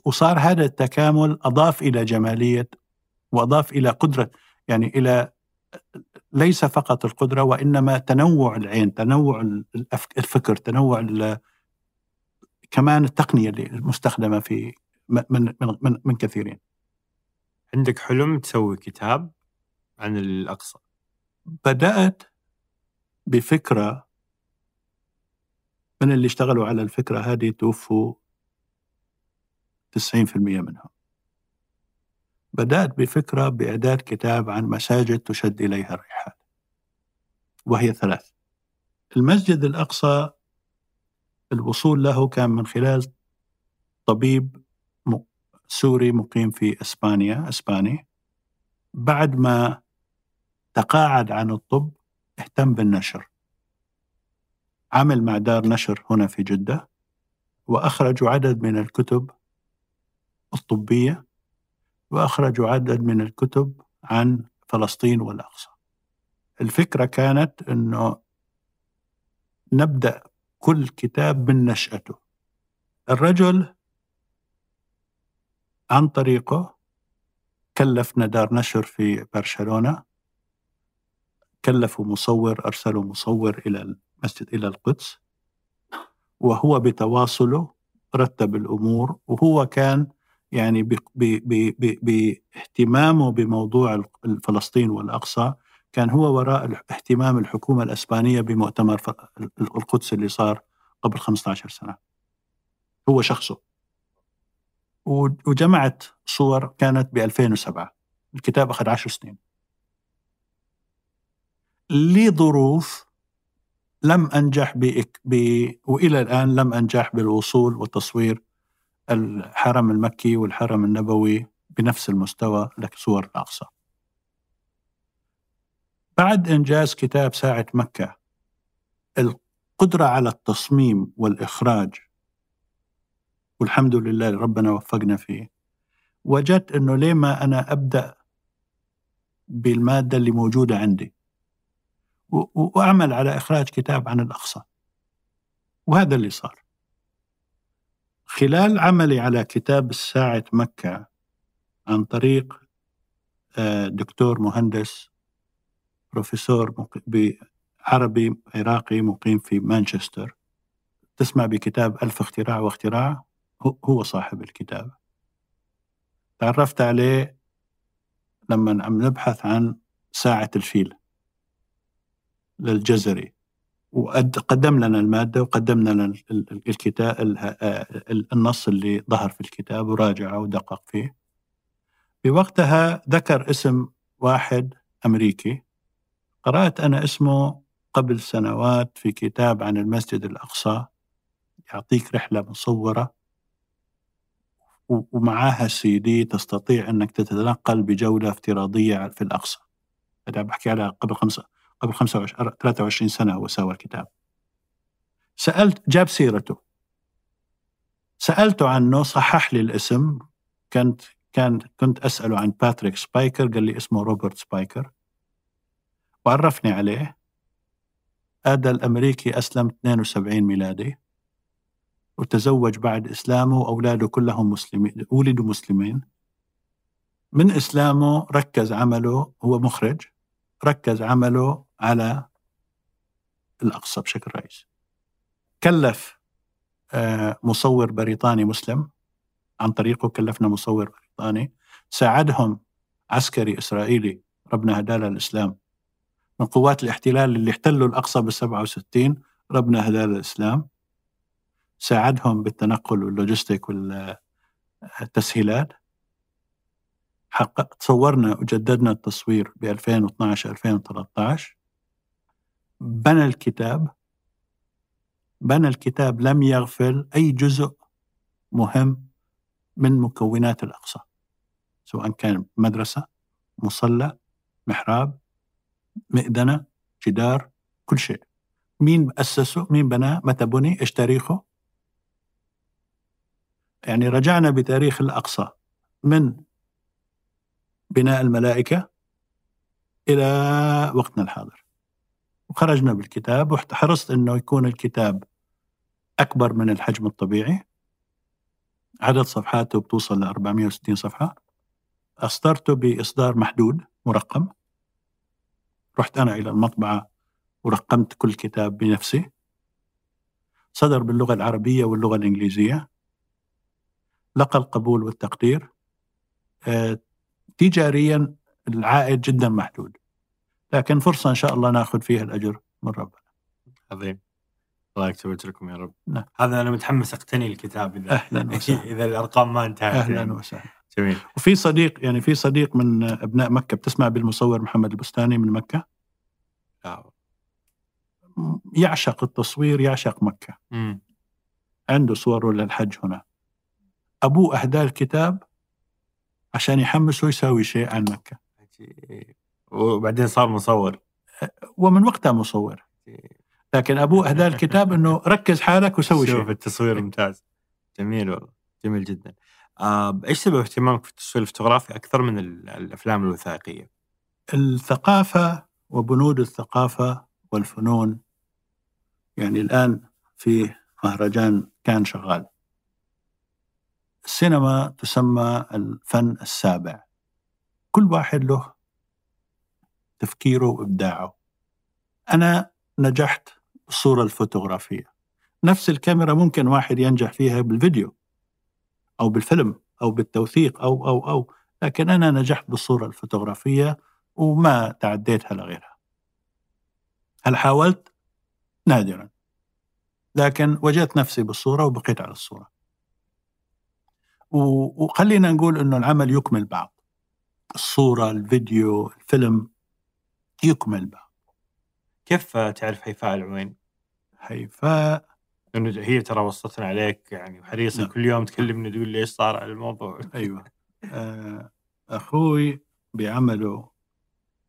وصار هذا التكامل أضاف إلى جمالية وأضاف إلى قدرة يعني إلى ليس فقط القدرة وإنما تنوع العين، تنوع الفكر، تنوع كمان التقنية اللي المستخدمه في من من, من كثيرين. عندك حلم تسوي كتاب عن الأقصى؟ بدأت بفكرة من اللي اشتغلوا على الفكرة هذه توفوا 90% منهم بدأت بفكرة بإعداد كتاب عن مساجد تشد إليها الرحال وهي ثلاث المسجد الأقصى الوصول له كان من خلال طبيب سوري مقيم في إسبانيا إسباني. بعد ما تقاعد عن الطب اهتم بالنشر. عمل مع دار نشر هنا في جدة وأخرجوا عدد من الكتب الطبية وأخرجوا عدد من الكتب عن فلسطين والأقصى. الفكرة كانت أنه نبدأ كل كتاب من نشأته. الرجل عن طريقه. كلفنا دار نشر في برشلونة. كلفوا مصور أرسلوا مصور إلى المسجد إلى القدس. وهو بتواصله رتب الأمور وهو كان يعني باهتمامه بموضوع فلسطين والأقصى كان هو وراء اهتمام الحكومة الأسبانية بمؤتمر القدس اللي صار قبل 15 سنة. هو شخصه. وجمعت صور كانت ب 2007 الكتاب أخذ 10 سنين. لظروف لم أنجح ب... وإلى الآن لم أنجح بالوصول وتصوير الحرم المكي والحرم النبوي بنفس المستوى لصور الأقصى بعد إنجاز كتاب ساعة مكة القدرة على التصميم والإخراج والحمد لله ربنا وفقنا فيه. وجدت أنه ليه ما أنا أبدأ بالمادة اللي موجودة عندي. وأعمل على إخراج كتاب عن الأقصى. وهذا اللي صار. خلال عملي على كتاب الساعة مكة عن طريق آه، دكتور مهندس بروفيسور عربي عراقي مقيم في مانشستر. تسمع بكتاب ألف اختراع واختراع؟ هو صاحب الكتاب. تعرفت عليه لما عم نبحث عن ساعة الفيل للجزري. وقدم لنا المادة وقدم لنا الكتاب النص اللي ظهر في الكتاب وراجعه ودقق فيه. بوقتها ذكر اسم واحد أمريكي. قرأت أنا اسمه قبل سنوات في كتاب عن المسجد الأقصى. يعطيك رحلة مصورة. ومعاها سي دي تستطيع أنك تتنقل بجولة افتراضية في الأقصى. هذا بحكي على قبل خمسة قبل 25 23 سنة هو سوى الكتاب. سألت جاب سيرته. سألته عنه صحح لي الاسم. كنت كان كنت أسأله عن باتريك سبايكر قال لي اسمه روبرت سبايكر. وعرفني عليه. هذا الأمريكي أسلم 72 ميلادي. وتزوج بعد إسلامه وأولاده كلهم مسلمين ولدوا مسلمين. من إسلامه ركز عمله هو مخرج ركز عمله على الأقصى بشكل رئيسي. كلف آه، مصور بريطاني مسلم عن طريقه كلفنا مصور بريطاني. ساعدهم عسكري إسرائيلي ربنا هدانا الإسلام. من قوات الاحتلال اللي احتلوا الأقصى بال 67 ربنا هدانا الإسلام. ساعدهم بالتنقل واللوجستيك والتسهيلات. حقق صورنا وجددنا التصوير ب 2012 2013 بنى الكتاب. بنى الكتاب لم يغفل أي جزء مهم من مكونات الأقصى سواء كان مدرسة مصلى محراب مئذنه جدار كل شيء. مين أسسه؟ مين بناه؟ متى بني؟ إيش تاريخه؟ يعني رجعنا بتاريخ الأقصى من بناء الملائكة إلى وقتنا الحاضر. وخرجنا بالكتاب وحرصت أنه يكون الكتاب أكبر من الحجم الطبيعي. عدد صفحاته بتوصل ل 460 صفحة. أصدرته بإصدار محدود مرقم. رحت أنا إلى المطبعة ورقمت كل كتاب بنفسي. صدر باللغة العربية واللغة الإنجليزية. لقى القبول والتقدير آه، تجاريا العائد جدا محدود. لكن فرصة إن شاء الله نأخذ فيها الأجر من ربنا. عظيم. الله يكتب أجركم يا رب. نعم. هذا أنا متحمس أقتني الكتاب إذا أهلا [LAUGHS] وسهلا. إذا الأرقام ما انتهت أهلا يعني. وسهلا. جميل. وفي صديق يعني في صديق من أبناء مكة بتسمع بالمصور محمد البستاني من مكة؟ آه. يعشق التصوير يعشق مكة. مم. عنده صور للحج هنا. أبوه أهداه الكتاب عشان يحمسه يسوي شيء عن مكة. وبعدين صار مصور. ومن وقتها مصور. لكن أبوه أهدى الكتاب أنه ركز حالك وسوي شيء. شوف التصوير ممتاز. جميل والله. جميل جدا. آه، إيش سبب اهتمامك في التصوير الفوتوغرافي أكثر من الأفلام الوثائقية؟ الثقافة وبنود الثقافة والفنون. يعني الآن في مهرجان كان شغال. السينما تسمى الفن السابع. كل واحد له تفكيره وإبداعه. أنا نجحت بالصورة الفوتوغرافية. نفس الكاميرا ممكن واحد ينجح فيها بالفيديو أو بالفيلم أو بالتوثيق أو أو أو. لكن أنا نجحت بالصورة الفوتوغرافية وما تعديتها لغيرها هل حاولت؟ نادرا. لكن وجدت نفسي بالصورة وبقيت على الصورة. وخلينا نقول أنه العمل يكمل بعض. الصورة الفيديو الفيلم يكمل بعض. كيف تعرف هيفاء العوين؟ هيفاء لأنه هي ترى وصتنا عليك يعني وحريصة نعم. كل يوم تكلمني تقول لي إيش صار على الموضوع. أيوه. آه، أخوي بعمله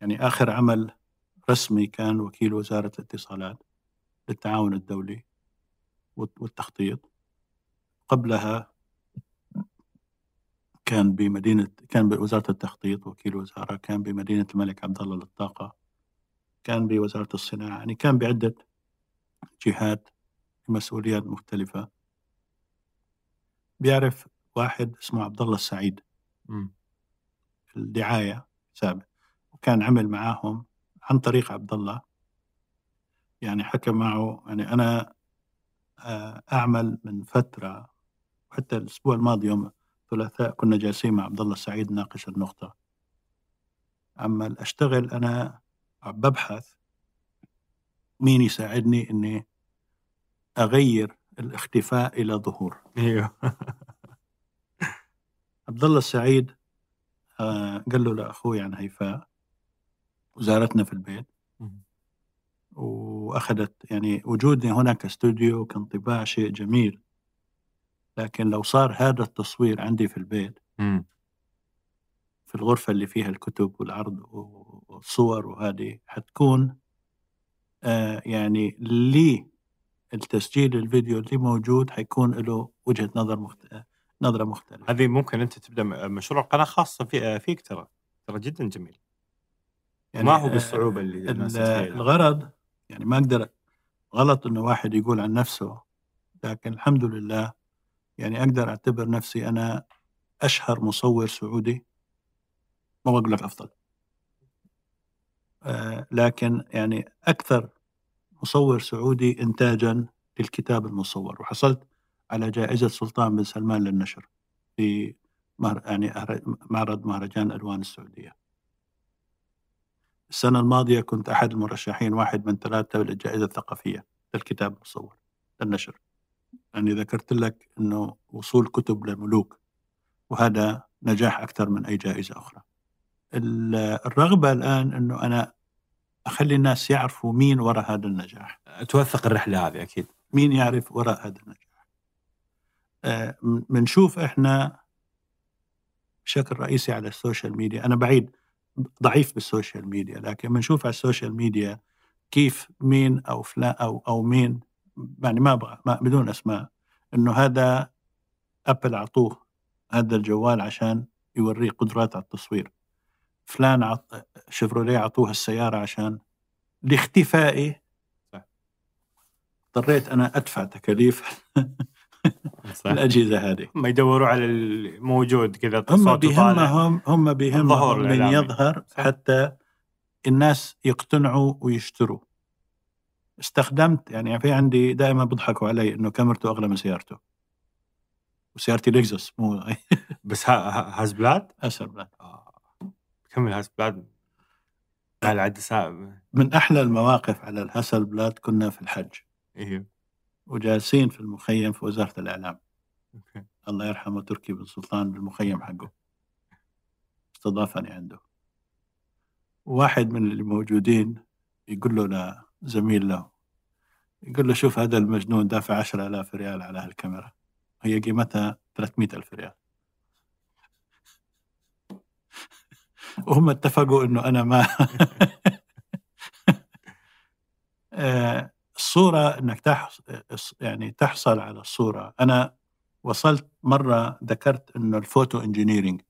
يعني آخر عمل رسمي كان وكيل وزارة الاتصالات للتعاون الدولي والتخطيط. قبلها كان بمدينة كان بوزارة التخطيط وكيل وزارة كان بمدينة الملك عبد الله للطاقة كان بوزارة الصناعة يعني كان بعدة جهات مسؤوليات مختلفة. بيعرف واحد اسمه عبد الله السعيد. في الدعاية سابق. وكان عمل معاهم عن طريق عبد الله. يعني حكى معه يعني أنا آه، أعمل من فترة حتى الأسبوع الماضي يوم الثلاثاء كنا جالسين مع عبد الله السعيد ناقش النقطة. أما أشتغل أنا ببحث مين يساعدني إني أغير الاختفاء إلى ظهور. أيوه. [LAUGHS] عبد الله السعيد آه، قال له لأخوي عن هيفاء وزارتنا في البيت. وأخذت يعني وجودي هنا كاستوديو كانطباع شيء جميل. لكن لو صار هذا التصوير عندي في البيت مم. في الغرفة اللي فيها الكتب والعرض والصور وهذه حتكون آه يعني لي التسجيل الفيديو اللي موجود حيكون له وجهة نظر مخت... نظرة مختلفة هذه ممكن أنت تبدأ مشروع قناة خاصة في فيك ترى ترى جدا جميل يعني ما هو بالصعوبة اللي الناس. الغرض يعني ما أقدر غلط إنه واحد يقول عن نفسه لكن الحمد لله يعني أقدر أعتبر نفسي أنا أشهر مصور سعودي ما بقول لك أفضل آه لكن يعني أكثر مصور سعودي انتاجا للكتاب المصور وحصلت على جائزة سلطان بن سلمان للنشر في يعني معرض مهرجان ألوان السعودية. السنة الماضية كنت أحد المرشحين واحد من ثلاثة للجائزة الثقافية للكتاب المصور للنشر. يعني ذكرت لك إنه وصول كتب للملوك وهذا نجاح أكثر من أي جائزة أخرى. الرغبة الآن إنه أنا أخلي الناس يعرفوا مين وراء هذا النجاح. توثق الرحلة هذه أكيد. مين يعرف وراء هذا النجاح؟ بنشوف آه إحنا بشكل رئيسي على ال social media، أنا بعيد ضعيف بال social media لكن بنشوف على ال social media كيف مين أو فلان أو أو مين يعني ما أبغى بدون أسماء إنه هذا أبل أعطوه هذا الجوال عشان يوريه قدرات على التصوير. فلان عط... شيفروليه أعطوه السيارة عشان لاختفائي. اضطريت أنا أدفع تكاليف [LAUGHS] الأجهزة هذه. هم يدوروا على الموجود كذا هم بيهمهم هم بيهمهم من يظهر صح. حتى الناس يقتنعوا ويشتروا. استخدمت يعني في عندي دائما بيضحكوا علي إنه كاميرته أغلى من سيارته. وسيارتي Lexus مو [LAUGHS] بس Hasselblad؟ Hasselblad. آه. كمل Hasselblad. من أحلى المواقف على ال Hasselblad كنا في الحج. أيوه وجالسين في المخيم في وزارة الإعلام. أوكي. الله يرحمه تركي بن سلطان بالمخيم حقه. استضافني عنده. واحد من اللي موجودين يقول له لزميل له. يقول له شوف هذا المجنون دافع عشرة آلاف ريال على هالكاميرا. هي قيمتها 300 ألف ريال. [LAUGHS] وهم اتفقوا إنه أنا ما [LAUGHS] آه، الصورة إنك تحص... يعني تحصل على الصورة. أنا وصلت مرة ذكرت إنه ال photo engineering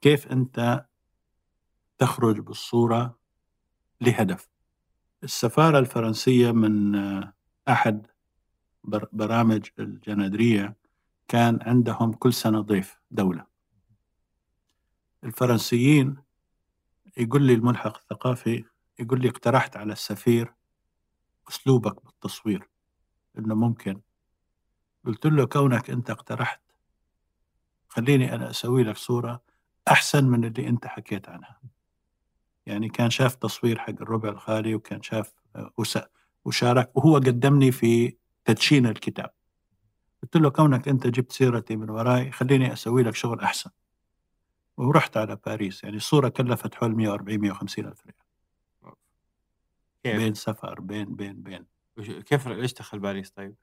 كيف أنت تخرج بالصورة لهدف. السفارة الفرنسية من آه، أحد بر- برامج الجنادرية كان عندهم كل سنة ضيف دولة. الفرنسيين يقول لي الملحق الثقافي يقول لي اقترحت على السفير أسلوبك بالتصوير إنه ممكن. قلت له كونك أنت اقترحت خليني أنا أسوي لك صورة أحسن من اللي أنت حكيت عنها. يعني كان شاف تصوير حق الربع الخالي وكان شاف آه، وشارك وهو قدمني في تدشين الكتاب. قلت له كونك أنت جبت سيرتي من وراي خليني أسوي لك شغل أحسن. ورحت على باريس يعني الصورة كلفت حول 140 150 ألف ريال. كيف؟ بين سفر بين بين بين. كيف ليش دخل باريس طيب؟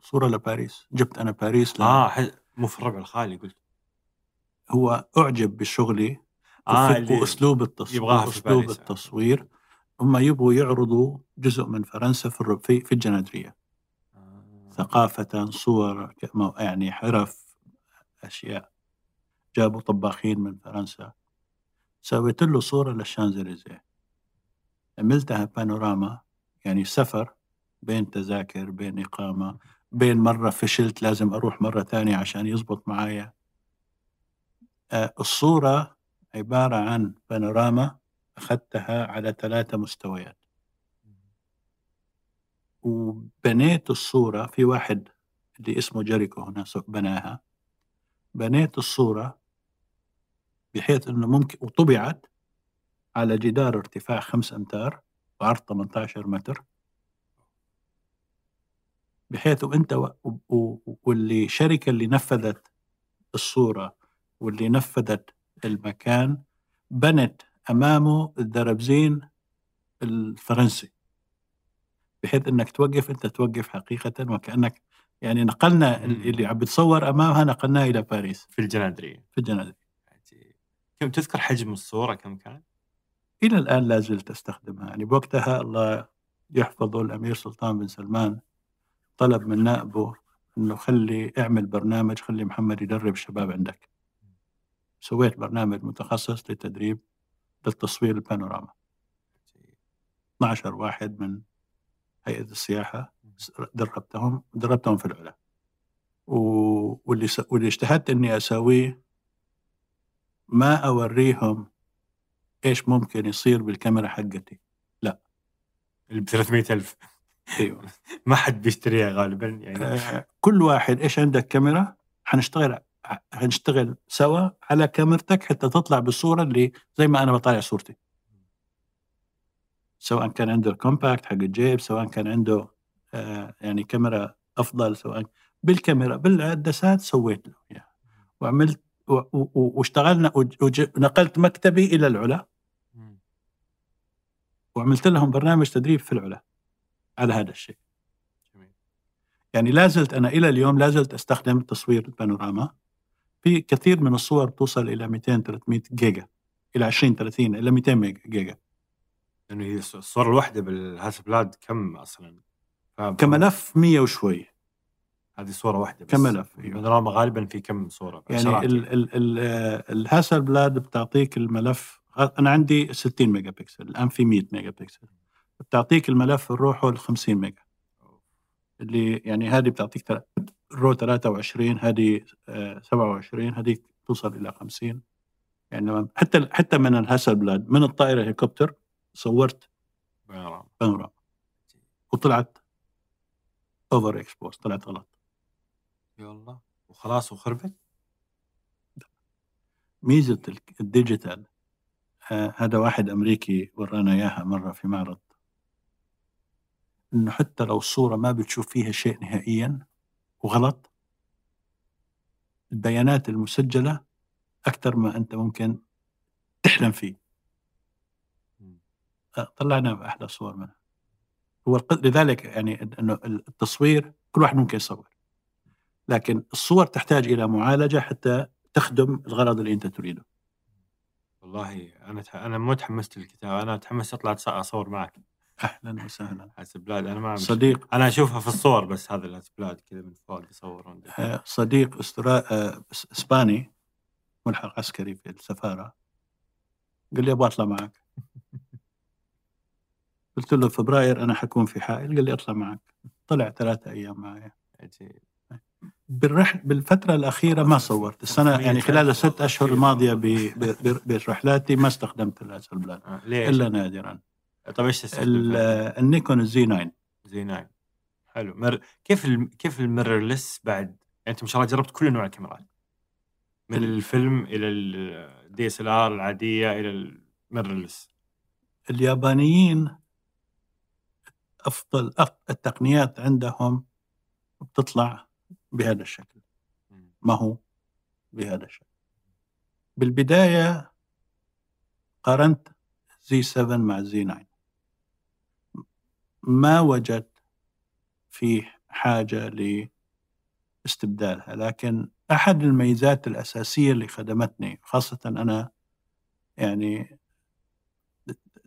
صورة لباريس. جبت أنا باريس. آه مو في الربع الخالي قلت. هو أعجب بشغلي اللي وأسلوب التصوير يبغاها باريس. التصوير. هم يبغوا يعرضوا جزء من فرنسا في في, الجنادرية آه. ثقافة صور يعني حرف أشياء. جابوا طباخين من فرنسا. سويت له صورة للشانزليزيه. عملتها بانوراما يعني سفر بين تذاكر بين إقامة بين مرة فشلت لازم أروح مرة ثانية عشان يزبط معايا. آه، الصورة عبارة عن بانوراما أخذتها على ثلاثة مستويات. وبنيت الصورة في واحد اللي اسمه جيريكو هنا بناها. بنيت الصورة بحيث أنه ممكن وطبعت على جدار ارتفاع خمس أمتار وعرض 18 متر. بحيث وأنت و... و... واللي الشركة اللي نفذت الصورة واللي نفذت المكان بنت أمامه الدربزين الفرنسي بحيث إنك توقف أنت توقف حقيقة وكأنك يعني نقلنا. اللي عم بتصور أمامها نقلناه إلى باريس في الجنادرية في الجنازه عجيب. كم تذكر حجم الصورة كم كان؟ إلى الآن لا زلت أستخدمها يعني بوقتها الله يحفظه الأمير سلطان بن سلمان طلب من نائبه إنه خلي اعمل برنامج خلي محمد يدرب الشباب عندك سويت برنامج متخصص لتدريب للتصوير البانوراما. 12 واحد من هيئة السياحة دربتهم دربتهم في العلا. و- واللي س... واللي اجتهدت إني اسويه ما أوريهم إيش ممكن يصير بالكاميرا حقتي. اللي ب 300000 أيوه. [LAUGHS] ما حد بيشتريها غالبا يعني. آه، كل واحد إيش عندك كاميرا؟ حنشتغل حنشتغل سوا على كاميرتك حتى تطلع بالصورة اللي زي ما أنا بطالع صورتي سواء كان عنده ال compact حق الجيب سواء كان عنده آه، يعني كاميرا أفضل سواء بالكاميرا بالعدسات سويت له اياها وعملت واشتغلنا وج- وج- نقلت مكتبي إلى العلا. وعملت لهم برنامج تدريب في العلا على هذا الشيء. يعني لا زلت أنا إلى اليوم لا زلت أستخدم تصوير البانوراما في كثير من الصور توصل إلى 200 300 جيجا إلى 20 30 إلى 200 ميجا جيجا. لأنه هي الص- الصورة الواحدة بالهاسبلاد كم أصلا؟ كملف 100 وشوي. هذه صورة واحدة بس. كملف،. البانوراما غالبا في كم صورة؟ يعني ال ال ال الهاسل بلاد بتعطيك الملف أنا عندي 60 ميجا بكسل الآن في 100 ميجا بكسل. بتعطيك الملف الروحه ال 50 ميجا اللي يعني هذه بتعطيك تل- رو 23 هذه آه، 27 هذه توصل إلى 50 يعني لما- حتى حتى من ال Hasselblad من الطائرة هليكوبتر صورت بانوراما. بانوراما. وطلعت over expose طلعت غلط. الله وخلاص وخربت؟ ميزة ال- ال digital آه هذا واحد أمريكي ورانا إياها مرة في معرض. إنه حتى لو الصورة ما بتشوف فيها شيء نهائيا وغلط. البيانات المسجلة أكثر ما أنت ممكن تحلم فيه. آه، طلعنا أحلى صور منها. هو لذلك يعني إنه التصوير كل واحد ممكن يصور. لكن الصور تحتاج إلى معالجة حتى تخدم الغرض اللي أنت تريده. والله أنا. أنا مو تحمست للكتاب أنا تحمست أطلع أصور معك. أهلا وسهلا. Hasselblad أنا ما أمشي. صديق. أنا أشوفها في الصور بس هذا ال Hasselblad كذا من فوق يصور عندك آه، صديق استرا... آه، إسباني ملحق عسكري في السفارة. قال لي أبغى أطلع معك. [LAUGHS] قلت له فبراير أنا حكون في حائل قال لي أطلع معك. طلع ثلاثة أيام معي عجيب. بالرح بالفترة الأخيرة ما صورت. السنة يعني خلال الست أشهر الماضية ب- ب- برحلاتي ما استخدمت ال Hasselblad آه. إلا نادرا. طيب إيش؟ ال Nikon ال Z 9 Z nine. حلو. مر... كيف الم... كيف ال mirrorless بعد؟ يعني أنت ما شاء الله جربت كل أنواع الكاميرات. من ال- الفيلم إلى ال DSLR العادية إلى ال mirrorless اليابانيين أفضل أف- التقنيات عندهم بتطلع بهذا الشكل. ما هو؟ بهذا الشكل. بالبداية قارنت زي 7 مع زي 9 ما وجدت فيه حاجة لاستبدالها لكن أحد الميزات الأساسية اللي خدمتني خاصة أنا يعني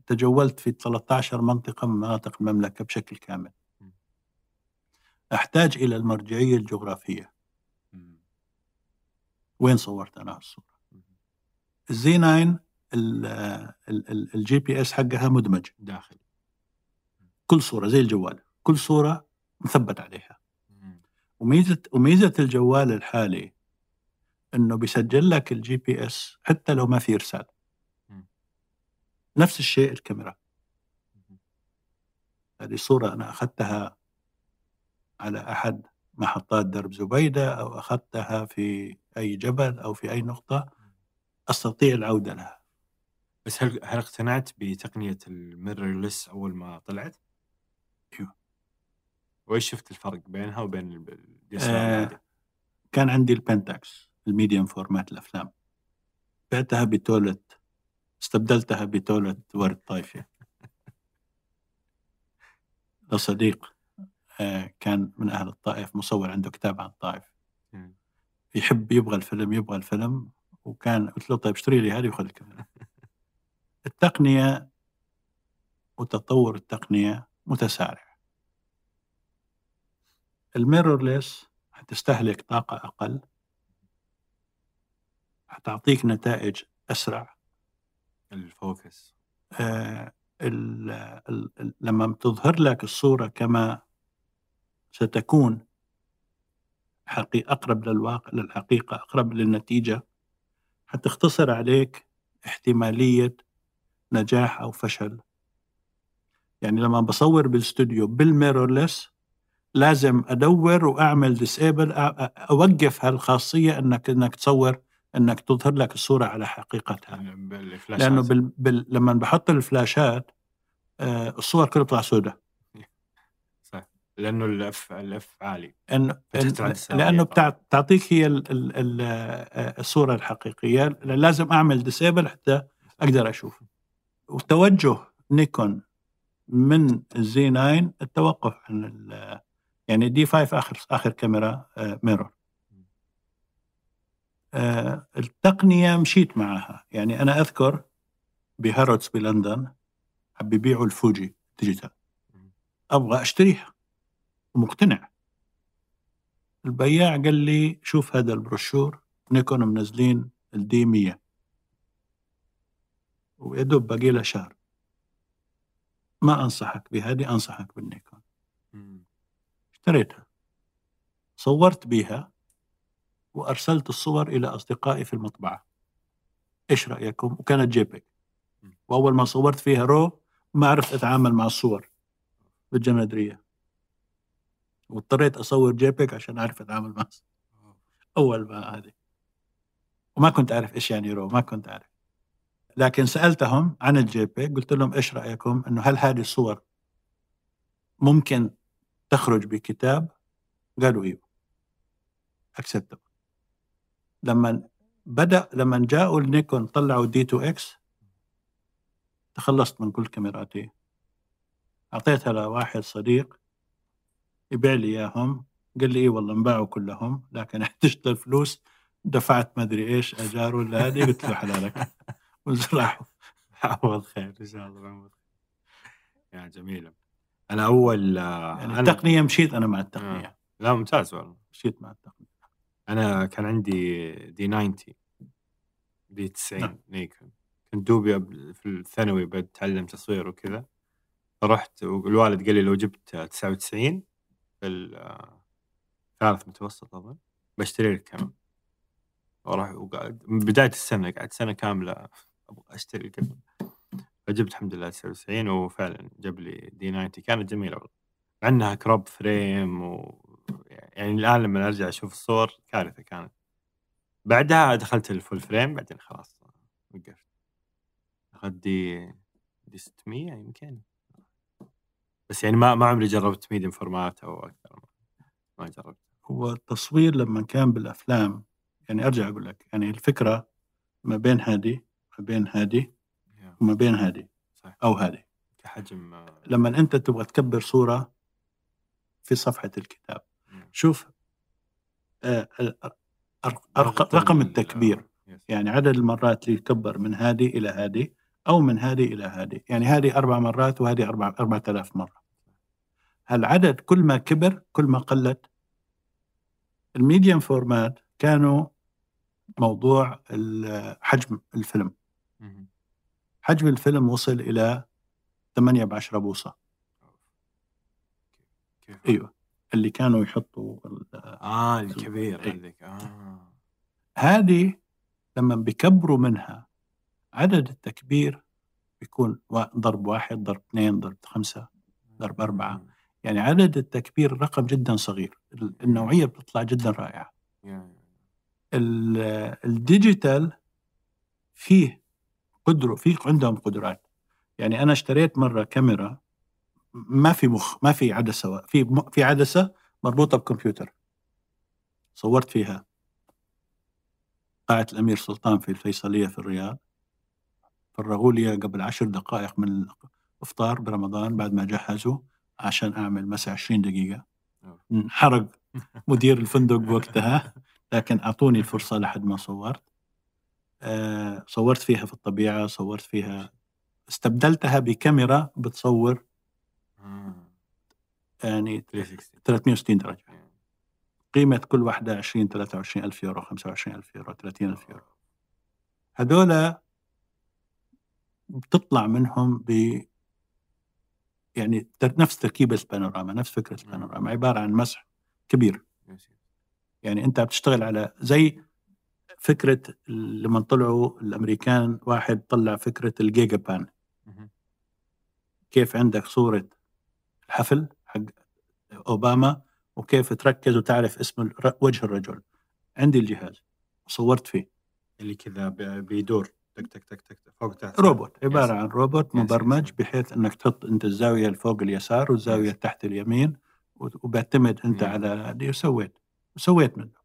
تجولت في 13 منطقة من مناطق المملكة بشكل كامل. أحتاج إلى المرجعية الجغرافية. وين صورت أنا الصورة ال Z 9 ال GPS حقها مدمج. داخل كل صورة زي الجوال كل صورة مثبت عليها. وميزة وميزة الجوال الحالي إنه بيسجل لك ال GPS حتى لو ما في إرسال. نفس الشيء الكاميرا. هذه صورة أنا أخذتها على أحد محطات درب زبيدة أو أخذتها في أي جبل أو في أي نقطة. أستطيع العودة لها. بس هل هل اقتنعت بتقنية الميرورلس أول ما طلعت؟ أيوه. وإيش شفت الفرق بينها وبين الدي آه،؟ كان عندي البنتاكس الميديوم فورمات الأفلام بعتها بتولة استبدلتها بتولة ورد طايفة [LAUGHS] لصديق آه، كان من أهل الطائف مصور عنده كتاب عن الطائف. يحب يبغى الفيلم يبغى الفيلم وكان قلت له طيب اشتري لي هذه وخذ الكاميرا [LAUGHS] التقنية وتطور التقنية متسارع. الميرورليس حتستهلك طاقة أقل. حتعطيك نتائج أسرع. ال focus. آه، ال- ال- ال- لما تظهر لك الصورة كما ستكون حقي أقرب للواقع للحقيقة أقرب للنتيجة حتختصر عليك احتمالية نجاح أو فشل. يعني لما بصور بالاستوديو بال mirrorless لازم أدور وأعمل disable أوقف هالخاصية أنك أنك تصور أنك تظهر لك الصورة على حقيقتها. لأنه بال... بال... لما بحط الفلاشات آه الصور كلها بتطلع سوداء صح. لأنه ال F ال F عالي. إن... إن... لأنه. بتع... بتعطيك هي ال... ال... ال... آه، الصورة الحقيقية. لازم أعمل disable حتى أقدر أشوف. وتوجه نيكون من ال Z 9 التوقف عن ال... يعني D 5 آخر آخر كاميرا آه mirror آه التقنية مشيت معها. يعني أنا أذكر ب Harrods بلندن حب يبيعوا ال Fuji digital أبغى أشتريها. ومقتنع. البياع قال لي شوف هذا البروشور نيكون منزلين ال D 100 ويدوب باقي لها شهر. ما أنصحك بهذه أنصحك بالنيكون. اشتريتها. صورت بها وأرسلت الصور إلى أصدقائي في المطبعة. إيش رأيكم؟ وكانت جيبك. وأول ما صورت فيها رو ما عرفت أتعامل مع الصور بالجمادريه واضطريت أصور جيبك عشان أعرف أتعامل مع الصور. أول ما هذه. وما كنت أعرف إيش يعني رو ما كنت أعرف. لكن سألتهم عن الجيبك قلت لهم إيش رأيكم؟ إنه هل هذه الصور ممكن تخرج بكتاب؟ قالوا إيوه. acceptable لما بدأ لما جاءوا النيكون طلعوا D 2 X تخلصت من كل كاميراتي. أعطيتها لواحد صديق يبيع لي إياهم. قال لي اي والله انباعوا كلهم لكن [LAUGHS] احتجت الفلوس. دفعت ما أدري إيش اجار ولا هذه قلت له حلالك. [LAUGHS] وراحوا [LAUGHS] عوض خير إن شاء الله عوض يا جميله أنا أول آه، يعني أنا- التقنية مشيت أنا مع التقنية. لا ممتاز والله. مشيت مع التقنية. أنا كان عندي دي 90 دي 90 نعم. نيكون كنت دوبي في الثانوي بتعلم تصوير وكذا. فرحت والوالد قال لي لو جبت 99 في الثالث متوسط أظن بشتري لك كاميرا وراح وقعد من بداية السنة قعدت سنة كاملة أبغى أشتري الكاميرا فجبت الحمد لله 99 وفعلا جاب لي D 90 كانت جميلة والله. مع إنها crop frame و يعني الآن لما أرجع أشوف الصور كارثة كانت. بعدها دخلت ال full frame بعدين خلاص وقفت. أخذت D D 600 يمكن. بس يعني ما ما عمري جربت medium format أو أكثر ما جربت. هو التصوير لما كان بالأفلام يعني أرجع أقول لك يعني الفكرة ما بين هذه ما بين هذه وما بين هذه أو هذه. كحجم آه، لما أنت تبغى تكبر صورة في صفحة الكتاب. شوف آه، رقم التكبير آه، يس. يعني عدد المرات اللي يكبر من هذه إلى هذه أو من هذه إلى هذه. يعني هذه أربع مرات وهذه أربع أربعة آلاف مرة. العدد كل ما كبر كل ما قلت؟ ال medium format كانوا موضوع حجم الفيلم. حجم الفيلم وصل إلى 8 ب 10 بوصة. كيف؟ أيوه. اللي كانوا يحطوا ال- آه الكبير إيه. هذيك. آه. هذه لما بيكبروا منها عدد التكبير بيكون ضرب واحد ضرب اثنين ضرب خمسة ضرب أربعة. يعني عدد التكبير رقم جدا صغير. ال- النوعية بتطلع جدا رائعة. الديجيتال فيه قدرة فيه عندهم قدرات. يعني أنا اشتريت مرة كاميرا ما في مخ ما في عدسة في في عدسة مربوطة بكمبيوتر. صورت فيها قاعة الأمير سلطان في الفيصلية في الرياض فرغوا لي قبل عشر دقائق من الإفطار برمضان بعد ما جهزوا عشان أعمل مسا 20 دقيقة. انحرق [LAUGHS] مدير الفندق وقتها لكن أعطوني الفرصة لحد ما صورت. صورت فيها في الطبيعة صورت فيها استبدلتها بكاميرا بتصور آه. يعني 360 360 درجة. قيمة كل واحدة 20 23 ألف يورو 25 ألف يورو 30 ألف يورو هذولا بتطلع منهم ب يعني نفس تركيبة البانوراما نفس فكرة. البانوراما عبارة عن مسح كبير. يعني أنت بتشتغل على زي فكرة لما طلعوا الأمريكان واحد طلع فكرة الجيجا بان. كيف عندك صورة الحفل حق أوباما وكيف تركز وتعرف اسم وجه الرجل عندي الجهاز وصورت فيه اللي كذا بيدور تك تك تك تك فوق تحت روبوت عبارة yes. عن روبوت مبرمج. بحيث إنك تحط أنت الزاوية اللي فوق اليسار والزاوية yes. تحت اليمين وبعتمد أنت. على هذه وسويت وسويت منه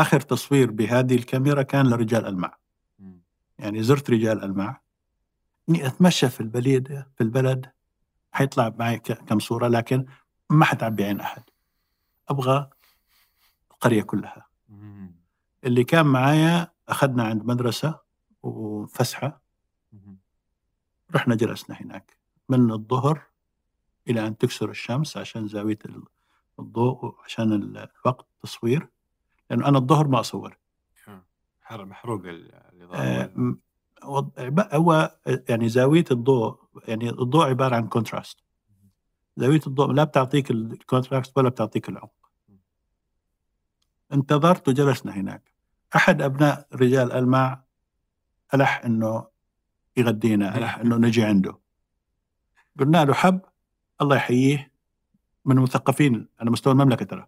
آخر تصوير بهذه الكاميرا كان لرجال المع. يعني زرت رجال المع إني أتمشى في البلد في البلد حيطلع معي كم صورة لكن ما حتعبي عين أحد. أبغى القرية كلها. اللي كان معايا أخذنا عند مدرسة وفسحة. مهم. رحنا جلسنا هناك. من الظهر إلى أن تكسر الشمس عشان زاوية ال- الضوء وعشان ال- الوقت تصوير لأنه أنا الظهر ما أصور. حر- محروق ال- آه، هو يعني زاوية الضوء يعني الضوء عبارة عن contrast زاوية الضوء لا بتعطيك ال contrast ولا بتعطيك العمق. انتظرت وجلسنا هناك. أحد أبناء رجال المع ألح إنه يغدينا ألح إنه نجي عنده. قلنا له حب الله يحييه من المثقفين على مستوى المملكة ترى.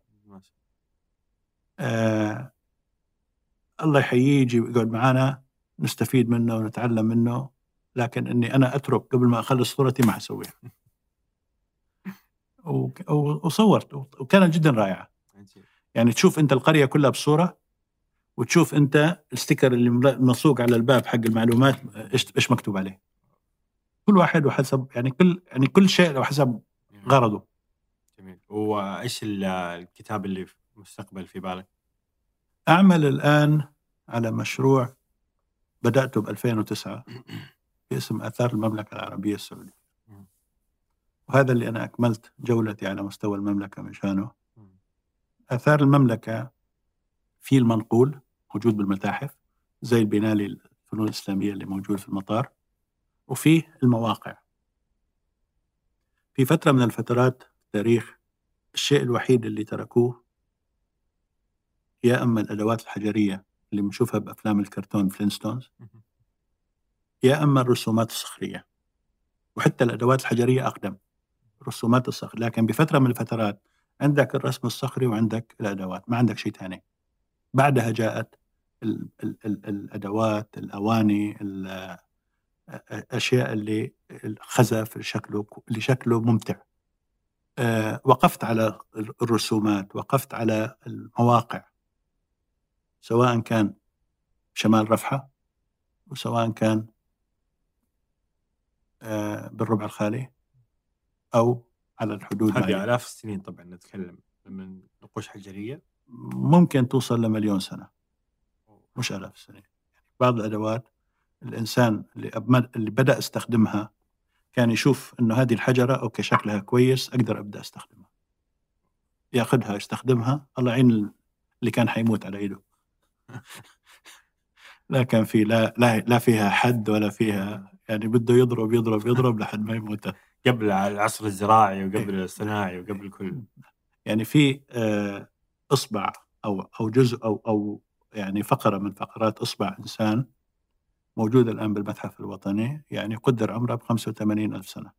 آه الله يحييه يجي يقعد معنا نستفيد منه ونتعلم منه لكن إني أنا أترك قبل ما أخلص صورتي ما حسويها. [LAUGHS] وصورت وكانت جدا رائعة. يعني تشوف أنت القرية كلها بصورة وتشوف أنت الستيكر اللي مل- ملصوق على الباب حق المعلومات إيش إيش مكتوب عليه. كل واحد وحسب يعني كل يعني كل شيء وحسب غرضه. جميل. وإيش ال- الكتاب اللي في المستقبل في بالك؟ أعمل الآن على مشروع بدأته ب 2009 باسم آثار المملكة العربية السعودية. وهذا اللي أنا أكملت جولتي على مستوى المملكة مشانه. آثار المملكة في المنقول موجود بالمتاحف زي البنالي الفنون الإسلامية اللي موجود في المطار وفيه المواقع في فترة من الفترات التاريخ الشيء الوحيد اللي تركوه يا أما الأدوات الحجرية اللي بنشوفها بأفلام الكرتون فلينستونز يا أما الرسومات الصخرية. وحتى الأدوات الحجرية أقدم رسومات الصخر. لكن بفترة من الفترات عندك الرسم الصخري وعندك الأدوات ما عندك شيء ثاني. بعدها جاءت ال ال ال الأدوات الأواني الأشياء اللي الخزف شكله اللي شكله ممتع. أه وقفت على الرسومات وقفت على المواقع. سواء كان شمال رفحة وسواء كان أه بالربع الخالي أو على الحدود هذه آلاف السنين طبعا نتكلم من نقوش حجرية ممكن توصل لمليون سنة. مش آلاف السنين. بعض الأدوات الإنسان اللي, اللي بدأ أستخدمها كان يشوف إنه هذه الحجرة أوكي شكلها كويس أقدر أبدأ أستخدمها. يأخذها يستخدمها الله يعين اللي كان حيموت على إيده. [LAUGHS] لا كان في لا لا لا فيها حد ولا فيها يعني بده يضرب يضرب يضرب لحد ما يموت. قبل العصر الزراعي وقبل الصناعي وقبل كل يعني في آه، إصبع أو أو جزء أو أو يعني فقرة من فقرات إصبع إنسان موجوده الآن بالمتحف الوطني يعني قدر عمرها ب 85 ألف سنة.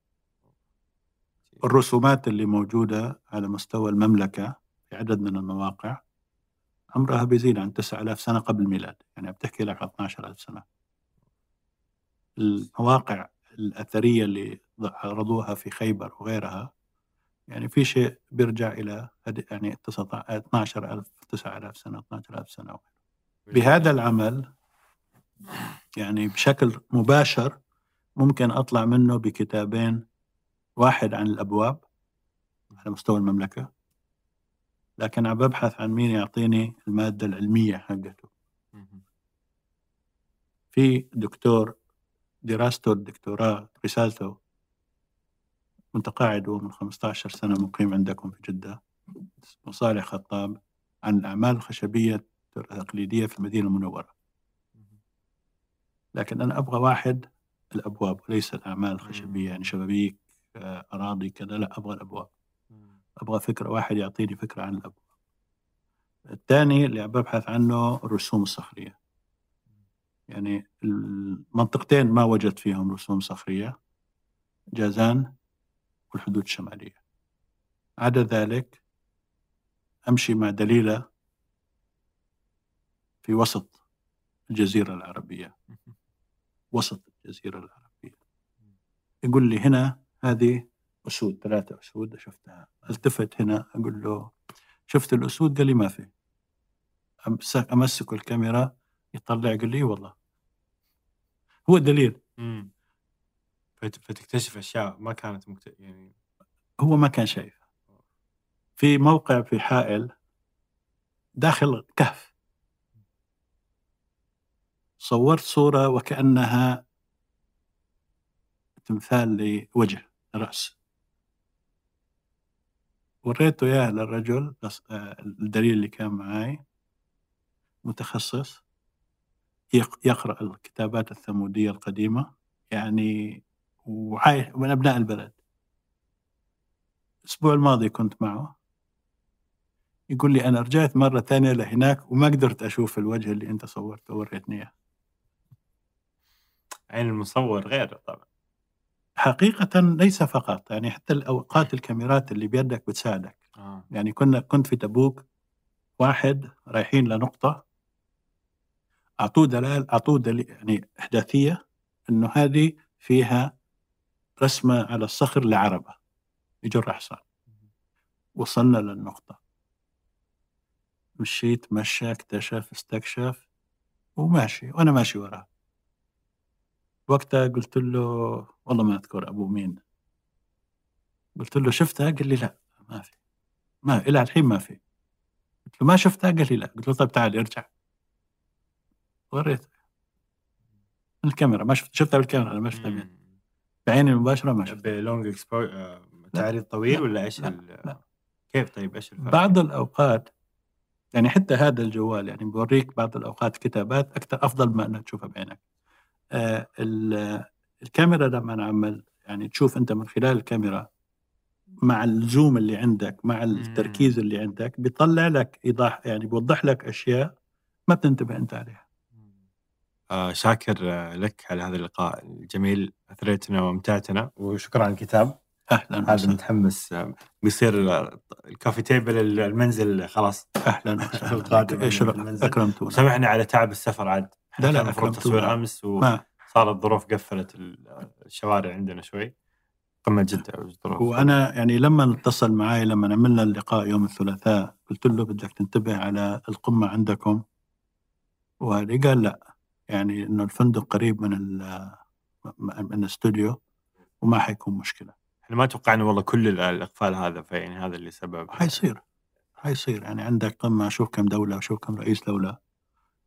الرسومات اللي موجودة على مستوى المملكة في عدد من المواقع عمرها بيزيد عن 9000 سنة قبل الميلاد، يعني بتحكي لك 12000 سنة. المواقع الأثرية اللي عرضوها في خيبر وغيرها يعني في شيء بيرجع إلى يعني 12000 9000 سنة 12000 سنة بهذا العمل يعني بشكل مباشر ممكن أطلع منه بكتابين واحد عن الأبواب على مستوى المملكة لكن عم ببحث عن مين يعطيني المادة العلمية حقته. في دكتور دراسته الدكتوراه رسالته متقاعد هو من 15 سنة مقيم عندكم في جدة اسمه صالح خطاب عن الأعمال الخشبية التقليدية في المدينة المنورة. لكن أنا أبغى واحد الأبواب وليس الأعمال الخشبية يعني شبابيك آه، أراضي كذا لا أبغى الأبواب. أبغى فكرة واحد يعطيني فكرة عن الأبواب الثاني اللي ببحث عنه الرسوم الصخرية يعني المنطقتين ما وجدت فيهم رسوم صخرية جازان والحدود الشمالية. عدا ذلك أمشي مع دليلة في وسط الجزيرة العربية. وسط الجزيرة العربية. يقول لي هنا هذه أسود ثلاثة أسود شفتها ألتفت هنا أقول له شفت الأسود؟ قال لي ما في. أمسك الكاميرا يطلع قال لي والله. هو الدليل فتكتشف أشياء ما كانت مكت... يعني هو ما كان شايفها. في موقع في حائل داخل كهف. صورت صورة وكأنها تمثال لوجه رأس. وريته إياه للرجل آه، الدليل اللي كان معاي متخصص يقرأ الكتابات الثمودية القديمة يعني وعايش من أبناء البلد. الأسبوع الماضي كنت معه. يقول لي أنا رجعت مرة ثانية لهناك وما قدرت أشوف الوجه اللي أنت صورته وريتني إياه. عين المصور غير طبعا. حقيقة ليس فقط يعني حتى الأوقات الكاميرات اللي بيدك بتساعدك. آه. يعني كنا كنت في تبوك واحد رايحين لنقطة أعطوه دلال أعطوه دليل يعني إحداثية إنه هذه فيها رسمة على الصخر لعربة يجر حصان وصلنا للنقطة. مشيت مشى اكتشف استكشف وماشي وأنا ماشي وراه وقتها قلت له والله ما أذكر أبو مين. قلت له شفتها؟ قال لي لا ما في ما إلى الحين ما في. قلت له ما شفتها؟ قال لي لا. قلت له طيب تعال ارجع. وريته الكاميرا ما شفت شفتها بالكاميرا أنا ما شفتها بعيني المباشرة ما شفت ب long expo آه، تعريض طويل ولا إيش لا. لا. كيف؟ طيب إيش الفرق؟ بعض الأوقات يعني حتى هذا الجوال يعني بوريك بعض الأوقات كتابات أكثر أفضل ما إنك تشوفها بعينك. الكاميرا لما نعمل يعني تشوف أنت من خلال الكاميرا مع الزوم اللي عندك مع التركيز اللي عندك بيطلع لك إيضاح يعني بيوضح لك أشياء ما بتنتبه أنت عليها. آه شاكر آه، لك على هذا اللقاء الجميل. أثريتنا وأمتعتنا وشكرا على الكتاب. أهلا هذا متحمس آه، بيصير آه، الكافي تيبل المنزل خلاص. أهلا [LAUGHS] القادم. أكرمتونا. سامحنا على تعب السفر عاد. لا، لا، المفروض أكرمتونا. تصوير أمس وصارت الظروف قفلت ال- الشوارع عندنا شوي. قمه جده الظروف وأنا يعني لما اتصل معي لما عملنا اللقاء يوم الثلاثاء قلت له بدك تنتبه على القمة عندكم؟ وهذه قال لا. يعني إنه الفندق قريب من ال- من الاستوديو وما حيكون مشكلة. إحنا ما توقعنا والله كل ال- الإقفال هذا فيعني هذا اللي سبب. حيصير. حيصير. يعني عندك قمة شوف كم دولة وشوف كم رئيس دولة.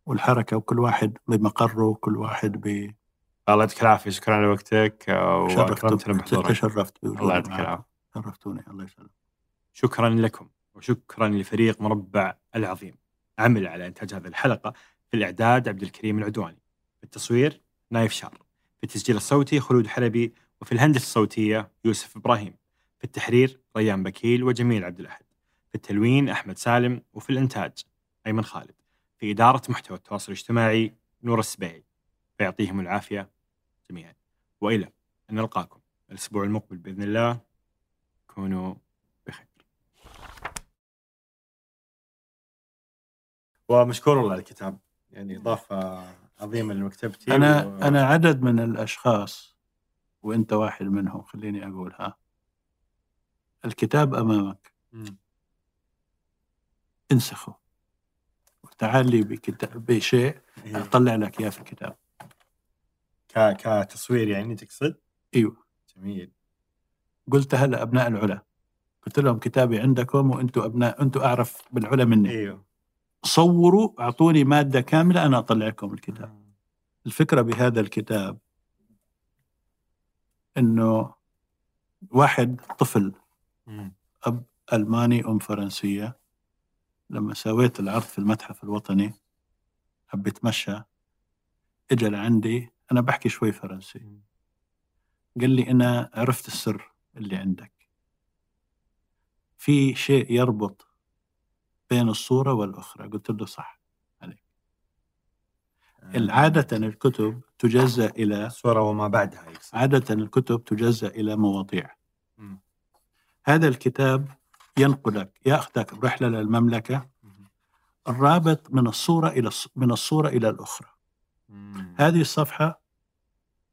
والحركة وكل واحد بمقره وكل واحد ب الله يعطيك العافية شكرا على وقتك آه، واكرمتنا بحضورك. تشرفت الله يعطيك. العافية. شرفتوني الله يسلمك. شكرا لكم وشكرا لفريق مربع العظيم. عمل على إنتاج هذه الحلقة في الإعداد عبد الكريم العدواني في التصوير نايف شار في التسجيل الصوتي خلود حلبي وفي الهندسة الصوتية يوسف إبراهيم في التحرير ريان بكيل وجميل عبد الأحد في التلوين أحمد سالم وفي الإنتاج أيمن خالد. في إدارة محتوى التواصل الاجتماعي نور السبيعي فيعطيهم العافية جميعا. وإلى أن نلقاكم الأسبوع المقبل بإذن الله. كونوا بخير. ومشكور والله الكتاب. يعني إضافة عظيمة لمكتبتي أنا و... أنا عدد من الأشخاص وأنت واحد منهم خليني أقولها. الكتاب أمامك. مم. انسخه وتعال لي بكتاب بشيء إيه. اطلع لك إياه في الكتاب. ك... كتصوير يعني تقصد؟ إيوه. جميل. قلتها لابناء العلا. قلت لهم كتابي عندكم وأنتم أبناء أنتم أعرف بالعلا مني. إيوه. صوروا أعطوني مادة كاملة أنا أطلع لكم الكتاب. الفكرة بهذا الكتاب إنه واحد طفل مم. أب ألماني أم فرنسية. لما سويت العرض في المتحف الوطني حب يتمشى اجى لعندي أنا بحكي شوي فرنسي. قال لي أنا عرفت السر اللي عندك. في شيء يربط بين الصورة والأخرى. قلت له صح عادة الكتب تجزأ إلى الصورة وما بعدها عادة الكتب تجزأ إلى مواضيع. هذا الكتاب ينقلك يأخذك برحلة للمملكة مم. الرابط من الصورة إلى الص- من الصورة إلى الأخرى مم. هذه الصفحة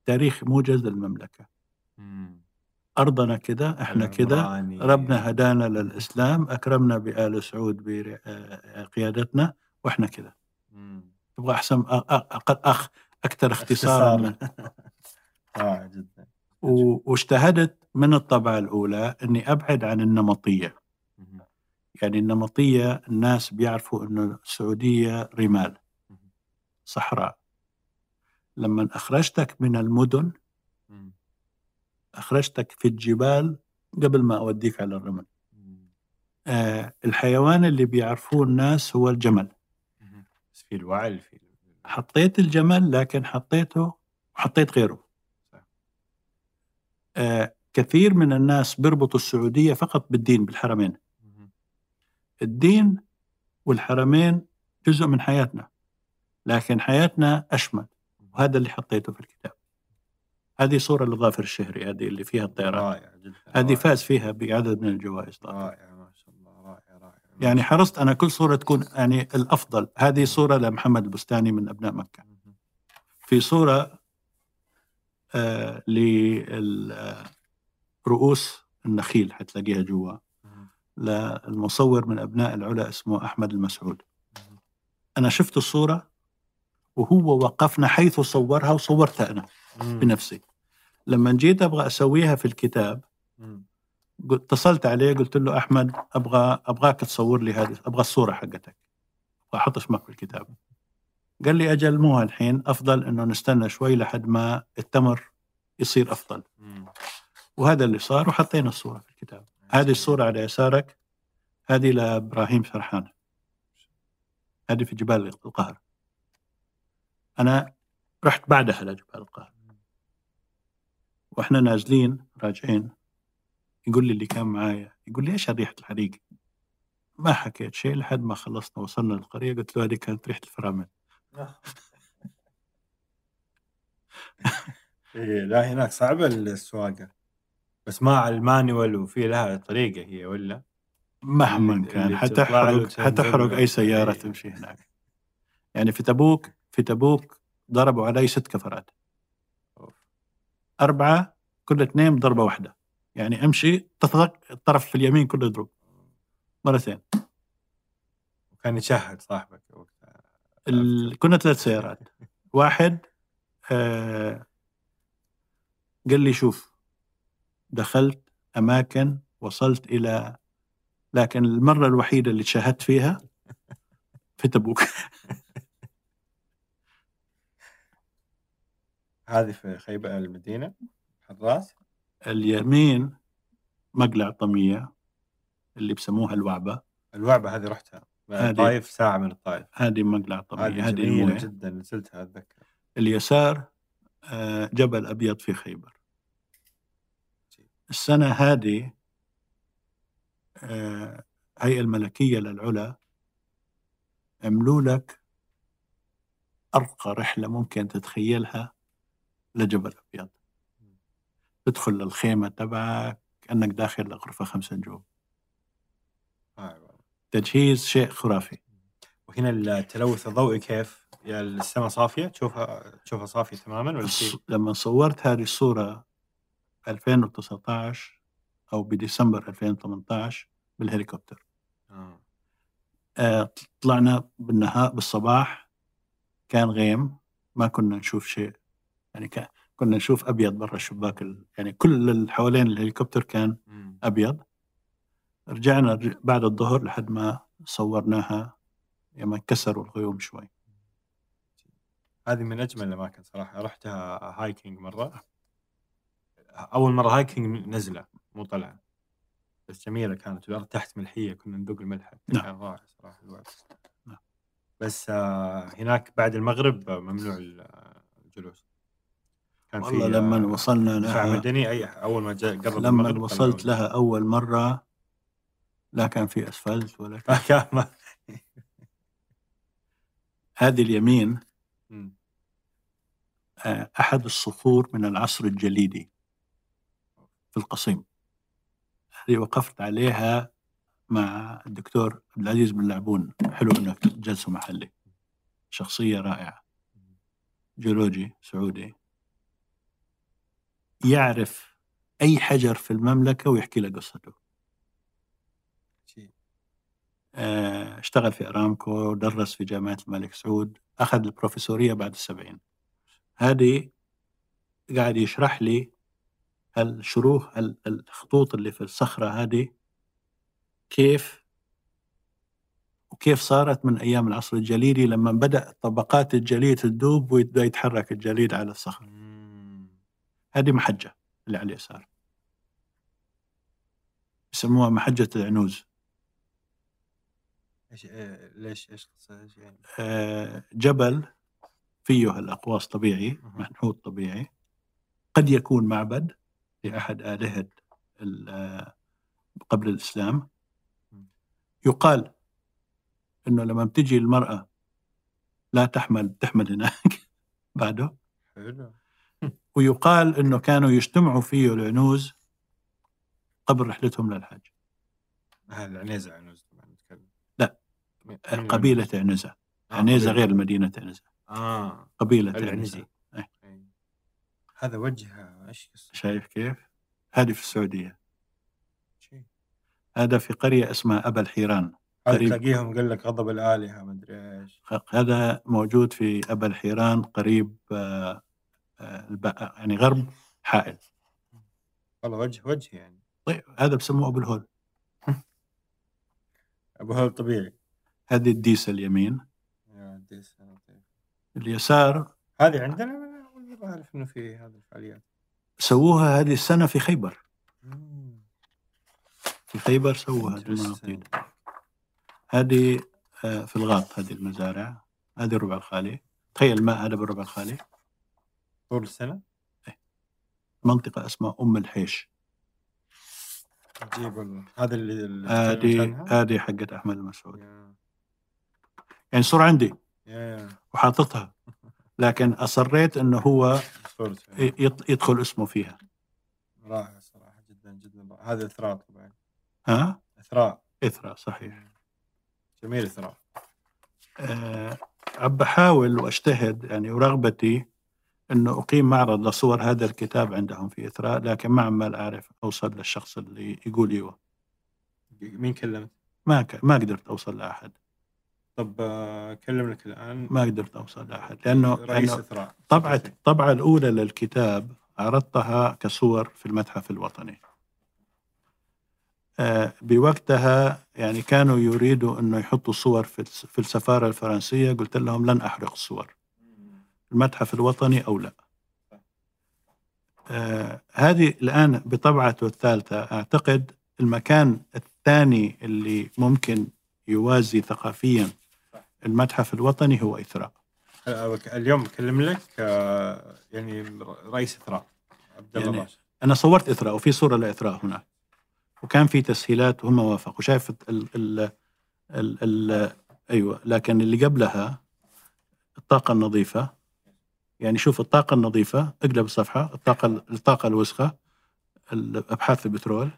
تاريخ موجز للمملكة مم. أرضنا كذا إحنا كذا. ربنا هدانا للإسلام أكرمنا بآل سعود بقيادتنا وإحنا كذا مم. تبغى أقل أخ أكثر اختصارا من [LAUGHS] رائع جدا واجتهدت من الطبعة الأولى أني أبعد عن النمطية مم. يعني النمطية الناس بيعرفوا أنه السعودية رمال. صحراء لما أخرجتك من المدن. أخرجتك في الجبال قبل ما أوديك على الرمل. آه الحيوان اللي بيعرفوه الناس هو الجمل. بس في الوعي في حطيت الجمل لكن حطيته وحطيت غيره. آه كثير من الناس بيربطوا السعودية فقط بالدين بالحرمين. الدين والحرمين جزء من حياتنا لكن حياتنا أشمل وهذا اللي حطيته في الكتاب هذه صورة لظافر الشهري هذه اللي فيها الطيران هذه. فاز فيها بعدد من الجوائز طبعا. رائع ما شاء الله رائع رائع يعني حرصت أنا كل صورة تكون يعني الأفضل هذه صورة لمحمد البستاني من أبناء مكة. في صورة آه لرؤوس النخيل حتلاقيها جوا. للمصور من أبناء العلا اسمه أحمد المسعود. أنا شفت الصورة وهو وقفنا حيث صورها وصورتها أنا. بنفسي. لما جيت أبغى أسويها في الكتاب اتصلت عليه قلت له أحمد أبغى أبغاك تصور لي هذه أبغى الصورة حقتك. أبغى أحط اسمك في الكتاب. قال لي أجل مو الحين أفضل إنه نستنى شوي لحد ما التمر يصير أفضل. وهذا اللي صار وحطينا الصورة في الكتاب. هذه الصورة على يسارك هذه لإبراهيم سرحان هذه في جبال القاهرة. أنا رحت بعدها لجبال القاهرة. وإحنا نازلين راجعين. يقول لي اللي كان معايا يقول لي إيش ريحة الحريق؟ ما حكيت شيء لحد ما خلصنا وصلنا للقرية قلت له هذه كانت ريحة الفرامل. [LAUGHS] إيه لا هناك صعبة السواقة. بس مع المانيوال وفي لها طريقة هي ولا؟ مهما كان حتحرق حتحرق أي سيارة إيه. تمشي هناك. يعني في تبوك في تبوك ضربوا علي ست كفرات. أربعة كل اثنين ضربة واحدة. يعني أمشي تطلق الطرف في اليمين كله يضرب. مرتين. وكان يشهد صاحبك وقتها. ال... كنا ثلاث سيارات. [LAUGHS] واحد آه... قال لي شوف دخلت أماكن وصلت إلى لكن المرة الوحيدة اللي شاهدت فيها في تبوك. [LAUGHS] هذه في خيبة المدينة حراس. اليمين مقلع طمية اللي بسموها الوعبة. الوعبة هذه رحتها الطايف ساعة من الطايف. هذه مقلع طمية هذه جميلة جدا نزلتها أتذكر. اليسار آه، جبل أبيض في خيبر. السنة هذه آه، هيئة الملكية للعلا عملوا لك أرقى رحلة ممكن تتخيلها لجبل أبيض. تدخل للخيمة تبعك كأنك داخل لغرفة خمسة نجوم. آه. تجهيز شيء خرافي. وهنا التلوث الضوئي كيف؟ يا السماء صافية؟ تشوفها تشوفها صافية تماما ولا لما صورت هذه الصورة 2019 أو بديسمبر 2018 بالهليكوبتر. آه. آه، طلعنا بالنهار بالصباح كان غيم ما كنا نشوف شيء. يعني كان كنا نشوف أبيض برا الشباك ال- يعني كل اللي حوالين الهليكوبتر كان مم. أبيض. رجعنا رج- بعد الظهر لحد ما صورناها لما انكسروا الغيوم شوي. هذه من أجمل الأماكن صراحة. رحتها hiking مرة. أول مرة hiking نزلة مو طلعة بس جميلة كانت والأرض تحت ملحية كنا ندوق الملح نعم. كان رائع صراحة الوقت نعم. بس آه، هناك بعد المغرب آه، ممنوع آه، الجلوس كان والله لما وصلنا لها مدني أي أول ما جاء قرب لما وصلت. لها أول مرة لا كان في أسفلت ولا [LAUGHS] كان [LAUGHS] هذه اليمين أحد الصخور من العصر الجليدي في القصيم. هذه وقفت عليها مع الدكتور عبد العزيز بن لعبون. حلو إنك جلسة محلي شخصية رائعة. جيولوجي سعودي. يعرف أي حجر في المملكة ويحكي له قصته. آه، اشتغل في أرامكو درس في جامعة الملك سعود أخذ البروفيسورية بعد السبعين. هذه قاعد يشرح لي الشروح ال- الخطوط اللي في الصخرة هذه كيف وكيف صارت من أيام العصر الجليدي لما بدأ طبقات الجليد تذوب ويبدأ يتحرك الجليد على الصخر. هذه محجة اللي على اليسار يسموها محجة العنوز إيش إيه، ليش إيش يعني؟ آه، جبل فيه الأقواس طبيعي. منحوت طبيعي قد يكون معبد لأحد آلهة ال- آه، قبل الإسلام. يقال أنه لما بتجي المرأة لا تحمل تحمل هناك [LAUGHS] بعده حلو [LAUGHS] ويقال أنه كانوا يجتمعوا فيه العنوز قبل رحلتهم للحج آه، العنيزة عنوز لا. آه، قبيلة؟ عنزة آه، عنيزة قبيلة. غير مدينة عنزة آه قبيلة العنزي. إيه. هذا وجه إيش شايف كيف؟ هذه في السعودية. شيء هذا في قرية اسمها أبا الحيران. تلاقيهم قال لك غضب الآلهة ما أدري إيش. هذا موجود في أبا الحيران قريب آه، آه، يعني غرب حائل. والله وجه وجه يعني. طيب هذا بسموه أبو الهول. [LAUGHS] أبو هول طبيعي. هذه الديسة اليمين. أنا طيب. اليسار. هذه عندنا؟ أنا أول مرة أعرف إنه في هذه الفعاليات. سووها هذه السنة في خيبر. في خيبر سووا هذه المناطيد هذه آه، في الغاط هذه المزارع. هذه الربع الخالي. تخيل الماء هذا بالربع الخالي. طول السنة؟ منطقة اسمها أم الحيش. عجيب هذا اللي هذه؟ هذه حقت أحمد المسعود. يعني صورة عندي. يا وحاططها. [LAUGHS] لكن أصريت إنه هو يط- يدخل اسمه فيها. رائع صراحة جدا جدا رائع. هذا إثراء طبعا. ها؟ إثراء. اثرى صحيح. جميل إثراء. أه عم بحاول وأجتهد يعني ورغبتي إنه أقيم معرض لصور هذا الكتاب عندهم في إثراء لكن ما عمال أعرف أوصل للشخص اللي يقول إيوه. مين كلمت؟ ما ك... ما قدرت أوصل لأحد. طب آه، كلم لك الآن. ما قدرت أوصل لأحد لأنه رئيس اثراء طبعة الطبعة الأولى للكتاب عرضتها كصور في المتحف الوطني. آه، بوقتها يعني كانوا يريدوا أنه يحطوا صور في الس- في السفارة الفرنسية قلت لهم لن أحرق الصور. المتحف الوطني أو لا. آه، هذه الآن بطبعته الثالثة. أعتقد المكان الثاني اللي ممكن يوازي ثقافيا المتحف الوطني هو إثراء. اليوم بكلم لك آه، يعني رئيس إثراء عبد الله يعني أنا صورت إثراء وفي صورة لإثراء هنا. وكان في تسهيلات وهم وافقوا. شايف ال ال ال ال أيوه لكن اللي قبلها الطاقة النظيفة. يعني شوف الطاقة النظيفة اقلب الصفحة الطاقة الطاقة الوسخة ابحاث البترول.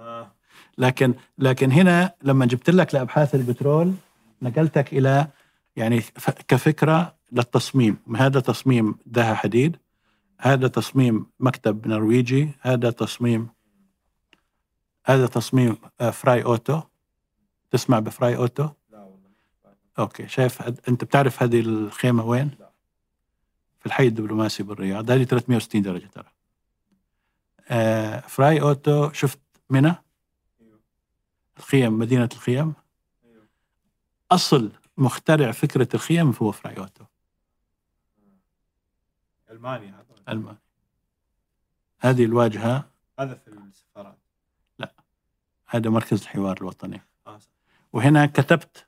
آه، لكن لكن هنا لما جبت لك لابحاث البترول نقلتك إلى يعني كفكرة للتصميم. هذا تصميم دها حديد هذا تصميم مكتب نرويجي هذا تصميم هذا تصميم آه، فراي أوتو. تسمع بفراي أوتو؟ لا والله okay شايف أنت بتعرف هذه الخيمة وين؟ لا. في الحي الدبلوماسي بالرياض. هذه 360 درجة ترى. آه فراي أوتو شفت منى؟ أيوه. الخيم مدينة الخيم. أصل مخترع فكرة الخيم هو فراي اوتو ألمانيا. هذا الماني هذه الواجهة. هذا في السفارات. هذا مركز الحوار الوطني. آه،. وهنا كتبت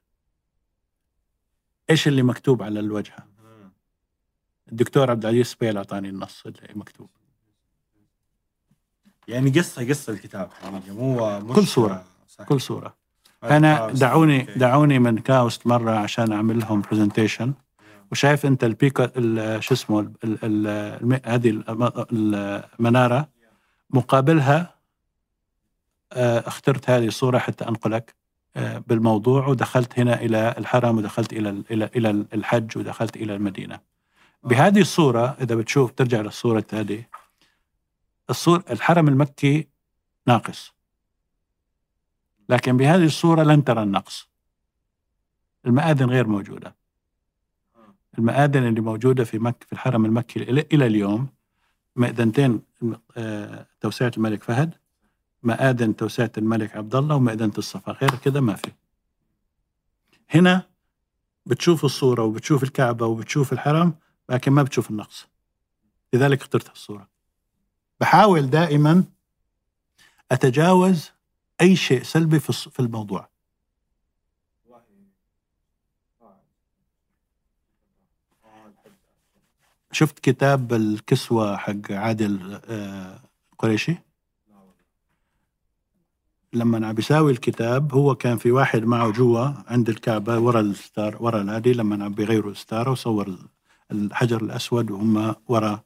إيش اللي مكتوب على الواجهه. الدكتور عبد العزيز سبيل أعطاني النص اللي مكتوب. يعني قصة قصة الكتاب. حقيقه مو مش كل صورة. صح. كل صورة. أنا KAUST. دعوني okay. دعوني من KAUST مرة عشان أعمل لهم presentation وشايف أنت البيكو ال- شو اسمه هذه الم- المنارة. مقابلها آه، اخترت هذه الصورة حتى انقلك آه، بالموضوع ودخلت هنا إلى الحرم ودخلت إلى ال- إلى إلى الحج ودخلت إلى المدينة. بهذه الصورة إذا بتشوف ترجع للصورة هذه. الصور الحرم المكي ناقص. لكن بهذه الصورة لن ترى النقص. المآذن غير موجودة. المآذن اللي موجودة في مكه في الحرم المكي إلى اليوم مأذنتين آه، توسعة الملك فهد مآذن توسعة الملك عبد الله ومأذنة الصفا. غير كده ما في. هنا بتشوف الصورة وبتشوف الكعبة وبتشوف الحرم لكن ما بتشوف النقص. لذلك اخترت الصورة بحاول دائما أتجاوز أي شيء سلبي في الموضوع. شفت كتاب الكسوة حق عادل آه، قريشي؟ لما عم بيساوي الكتاب هو كان في واحد معه جوا عند الكعبة ورا الستار ورا الهادي لما عم بيغيروا الستارة وصور الحجر الأسود وهم ورا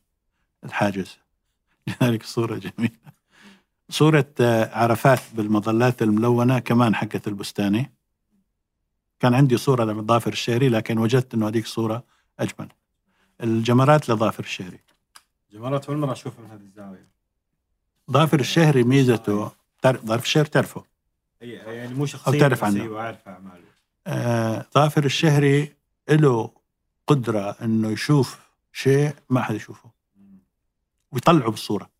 الحاجز. [LAUGHS] لذلك الصورة جميلة. صورة آه، عرفات بالمظلات الملونة كمان حقت البستاني. كان عندي صورة لظافر الشهري لكن وجدت إنه هذيك الصورة أجمل. الجمرات لظافر الشهري جمرات اول مره أشوفها من هذه الزاوية. ظافر الشهري ميزته تعرف ظافر الشهري تعرفه. أي- يعني مو شخصيا أو تعرف عنه. اعرف اعماله آه ظافر الشهري له قدرة إنه يشوف شيء ما حد يشوفه. ويطلعه بالصورة.